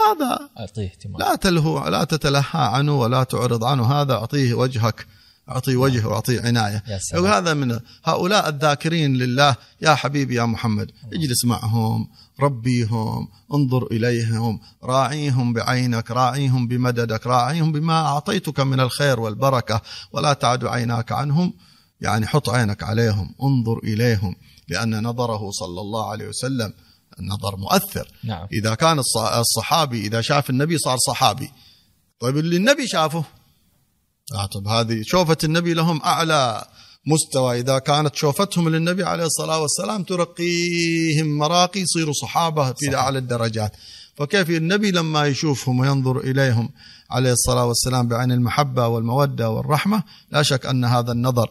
هذا أعطيه اهتمام. لا تلهو لا تتلهى عنه ولا تعرض عنه. هذا أعطيه وجهك أعطيه وجه وأعطيه عناية. يا سلام. وهذا من هؤلاء الذاكرين لله. يا حبيبي يا محمد اجلس معهم ربيهم انظر إليهم راعيهم بعينك راعيهم بمددك راعيهم بما أعطيتك من الخير والبركة. ولا تعد عيناك عنهم يعني حط عينك عليهم انظر إليهم لأن نظره صلى الله عليه وسلم النظر مؤثر. نعم. إذا كان الص- الصحابي إذا شاف النبي صار صحابي. طيب اللي النبي شافه؟ آه طيب هذه شوفة النبي لهم أعلى مستوى. إذا كانت شوفتهم للنبي عليه الصلاة والسلام ترقيهم مراقي يصيروا صحابة في صحيح. أعلى الدرجات. فكيف النبي لما يشوفهم وينظر إليهم عليه الصلاة والسلام بعين المحبة والمودة والرحمة؟ لا شك أن هذا النظر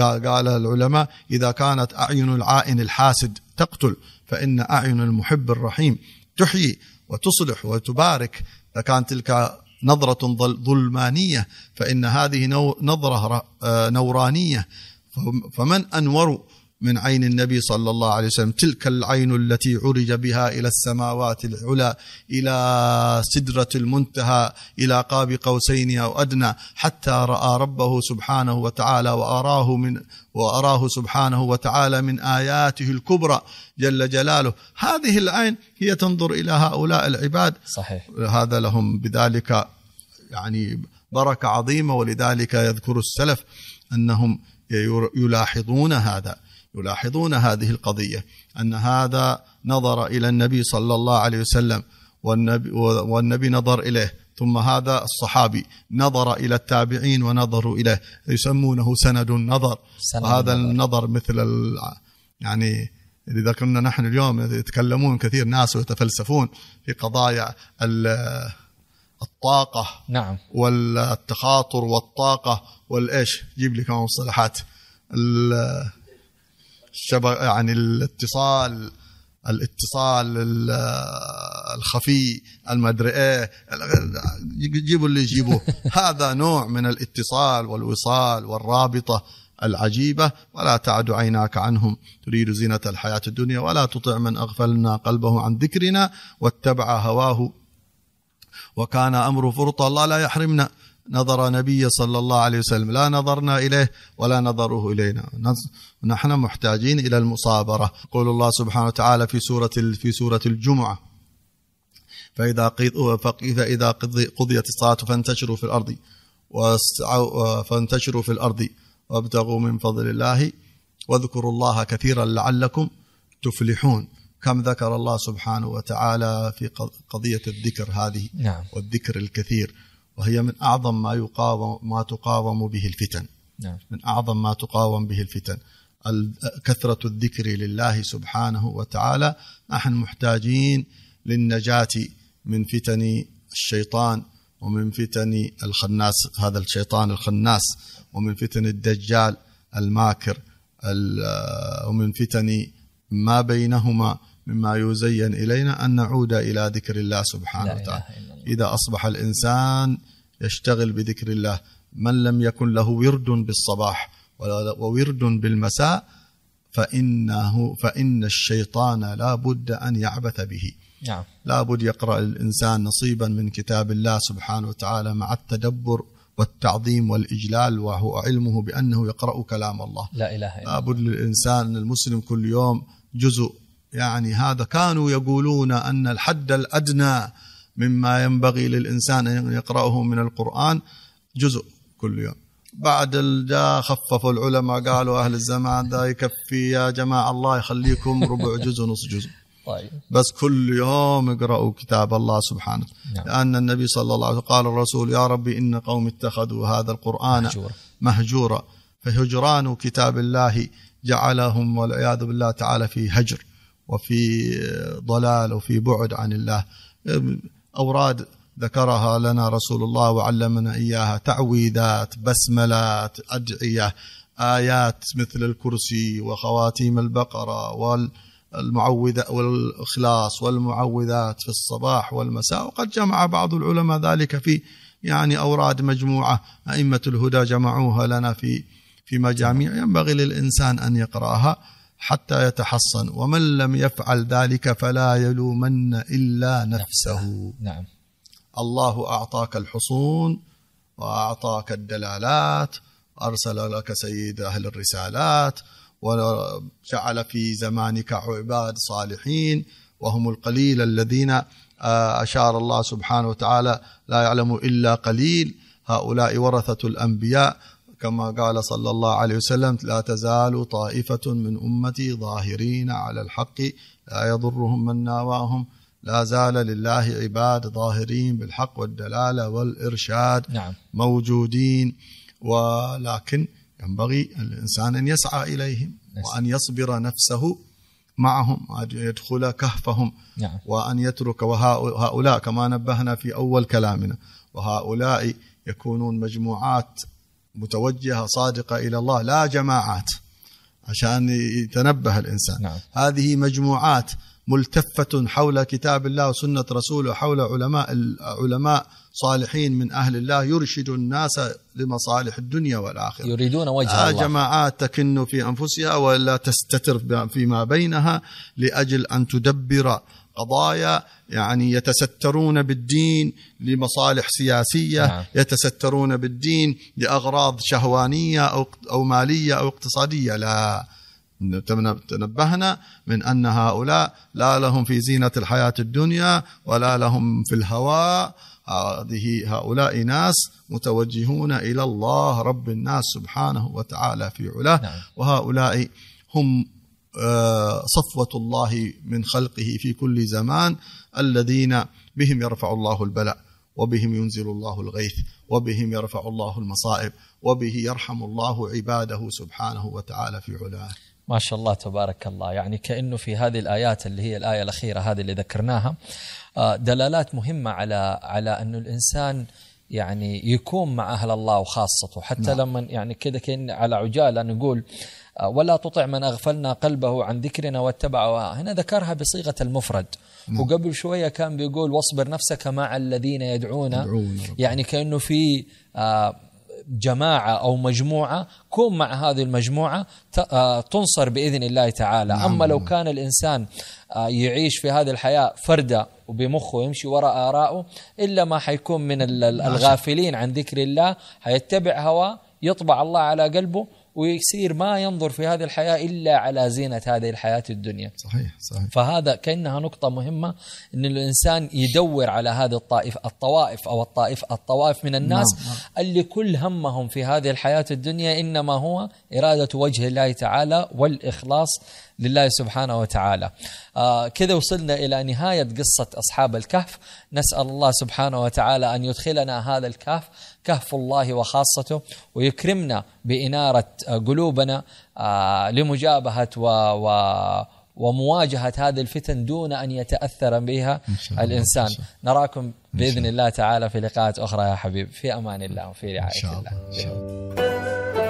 قال قال العلماء إذا كانت أعين العائن الحاسد تقتل. فإن أعين المحب الرحيم تحيي وتصلح وتبارك. كانت تلك نظرة ظل- ظلمانية فإن هذه نظرة آه، نورانية. فم- فمن أنور من عين النبي صلى الله عليه وسلم تلك العين التي عرج بها إلى السماوات العلى إلى سدرة المنتهى إلى قاب قوسين أو أدنى حتى رأى ربه سبحانه وتعالى وأراه من وأراه سبحانه وتعالى من آياته الكبرى جل جلاله. هذه العين هي تنظر إلى هؤلاء العباد. صحيح. هذا لهم بذلك يعني بركة عظيمة ولذلك يذكر السلف أنهم ير- يلاحظون هذا. يلاحظون هذه القضية أن هذا نظر إلى النبي صلى الله عليه وسلم والنبي, والنبي نظر إليه ثم هذا الصحابي نظر إلى التابعين ونظروا إليه يسمونه سند النظر. سند وهذا النظر. النظر مثل يعني إذا كنا نحن اليوم يتكلمون كثير ناس ويتفلسفون في قضايا ال- الطاقة نعم. والتخاطر والطاقة والإيش؟ جيب لي كمان مصطلحات. ال- الشبك يعني الاتصال الاتصال ال- الخفي المدري إيه جيبوا اللي يجيبوه. هذا نوع من الاتصال والوصال والرابطة العجيبة ولا تعد عيناك عنهم. تريد زينة الحياة الدنيا ولا تطع من أغفلنا قلبه عن ذكرنا واتبع هواه. وكان امره فرطا الله لا يحرمنا. نظر نبي صلى الله عليه وسلم. لا نظرنا إليه ولا نظره إلينا. نص- نحن محتاجين إلى المصابرة. يقول الله سبحانه وتعالى في سورة ال- في فإذا قض- فإذا قضي- قضيت الصلاة فانتشروا في واسعوا- فانتشروا في الأرض. وابتغوا من فضل الله. واذكروا الله كثيرا لعلكم تفلحون. كم ذكر الله سبحانه وتعالى في قض- قضية الذكر هذه؟ نعم. والذكر الكثير. وهي من أعظم ما يقاوم ما تقاوم به الفتن. نعم. من أعظم ما تقاوم به الفتن. ال- كثرة الذكر لله سبحانه وتعالى. نحن محتاجين للنجاة من فتن الشيطان ومن فتن الخناس هذا الشيطان الخناس ومن فتن الدجال الماكر ال- ومن فتن ما بينهما مما يزين إلينا أن نعود إلى ذكر الله سبحانه وتعالى. إذا أصبح الإنسان يشتغل بذكر الله. من لم يكن له ورد بالصباح وورد بالمساء فإنه فإن الشيطان لا بد أن يعبث به. نعم. لا بد يقرأ الإنسان نصيبا من كتاب الله سبحانه وتعالى مع التدبر والتعظيم والإجلال وهو علمه بأنه يقرأ كلام الله. لا إلا الله. لابد للإنسان المسلم كل يوم جزء. يعني هذا كانوا يقولون أن الحد الأدنى مما ينبغي للإنسان أن يقرأه من القرآن جزء كل يوم. بعد ال- جاء خففوا العلماء قالوا أهل الزمان ذا يكفي يا جماعة الله يخليكم ربع جزء نص جزء. طيب. بس كل يوم اقرأوا كتاب الله سبحانه. نعم. لأن النبي صلى الله عليه وسلم قال الرسول يا ربي إن قوم اتخذوا هذا القرآن مهجورة. مهجورا. فهجران كتاب الله جعلهم والعياذ بالله تعالى في هجر وفي ضلال وفي بعد عن الله. أوراد ذكرها لنا رسول الله وعلمنا إياها تعويذات بسملات أدعية آيات مثل الكرسي وخواتيم البقرة والمعوذة والإخلاص والمعوذات في الصباح والمساء. وقد جمع بعض العلماء ذلك في يعني أوراد مجموعة أئمة الهدى جمعوها لنا في في مجاميع. ينبغي للإنسان أن يقرأها. حتى يتحصن. ومن لم يفعل ذلك فلا يلومن إلا نفسه. نعم. الله أعطاك الحصون وأعطاك الدلالات أرسل لك سيد أهل الرسالات وجعل في زمانك عباد صالحين وهم القليل الذين أشار الله سبحانه وتعالى لا يعلم إلا قليل. هؤلاء ورثة الأنبياء كما قال صلى الله عليه وسلم لا تزال طائفة من أمتي ظاهرين على الحق لا يضرهم من ناواهم لا زال لله عباد ظاهرين بالحق والدلالة والإرشاد نعم. موجودين. ولكن ينبغي الإنسان أن يسعى إليهم نعم. وأن يصبر نفسه معهم وأن يدخل كهفهم نعم. وأن يترك وهؤلاء كما نبهنا في أول كلامنا وهؤلاء يكونون مجموعات متوجهة صادقة إلى الله لا جماعات عشان يتنبه الإنسان. نعم. هذه مجموعات ملتفة حول كتاب الله وسنة رسوله حول علماء علماء صالحين من أهل الله يرشد الناس لمصالح الدنيا والآخرة. يريدون وجه الله. جماعات تكن في أنفسها ولا تستتر فيما بينها لأجل أن تدبر قضايا يعني يتسترون بالدين لمصالح سياسية نعم. يتسترون بالدين لأغراض شهوانية أو, أو مالية أو اقتصادية لا تنبهنا من أن هؤلاء لا لهم في زينة الحياة الدنيا ولا لهم في الهواء هذه هؤلاء ناس متوجهون إلى الله رب الناس سبحانه وتعالى في علاه نعم. وهؤلاء هم آه، صفوة الله من خلقه في كل زمان الذين بهم يرفع الله البلاء وبهم ينزل الله الغيث وبهم يرفع الله المصائب وبه يرحم الله عباده سبحانه وتعالى في علاه. ما شاء الله تبارك الله. يعني كأنه في هذه الآيات اللي هي الآية الأخيرة هذه اللي ذكرناها آه، دلالات مهمة على على أن الإنسان يعني يكون مع أهل الله وخاصته. حتى نعم. لما يعني كذا كأن على عجالة نقول ولا تطع من أغفلنا قلبه عن ذكرنا واتبع هنا ذكرها بصيغة المفرد. نعم. وقبل شوية كان بيقول واصبر نفسك مع الذين يدعون, يعني كأنه في آه، جماعة أو مجموعة كون مع هذه المجموعة آه، تنصر بإذن الله تعالى. نعم. أما لو كان الإنسان آه، يعيش في هذه الحياة فردة وبمخه يمشي وراء آرائه إلا ما حيكون من الغافلين عن ذكر الله حيتبع هواه يطبع الله على قلبه ويصير ما ينظر في هذه الحياة إلا على زينة هذه الحياة الدنيا صحيح صحيح فهذا كأنها نقطة مهمة أن الإنسان يدور على هذه الطائف الطوائف أو الطائف الطوائف من الناس نعم. نعم. اللي كل همهم في هذه الحياة الدنيا إنما هو إرادة وجه الله تعالى والإخلاص لله سبحانه وتعالى آه كذا وصلنا إلى نهاية قصة أصحاب الكهف نسأل الله سبحانه وتعالى أن يدخلنا هذا الكهف كهف الله وخاصته ويكرمنا بإنارة قلوبنا آه لمجابهة و, و ومواجهة هذه الفتن دون أن يتأثر بها الإنسان. نراكم بإذن الله. تعالى في لقاءات أخرى يا حبيب. في أمان الله وفي رعاية الله, الله.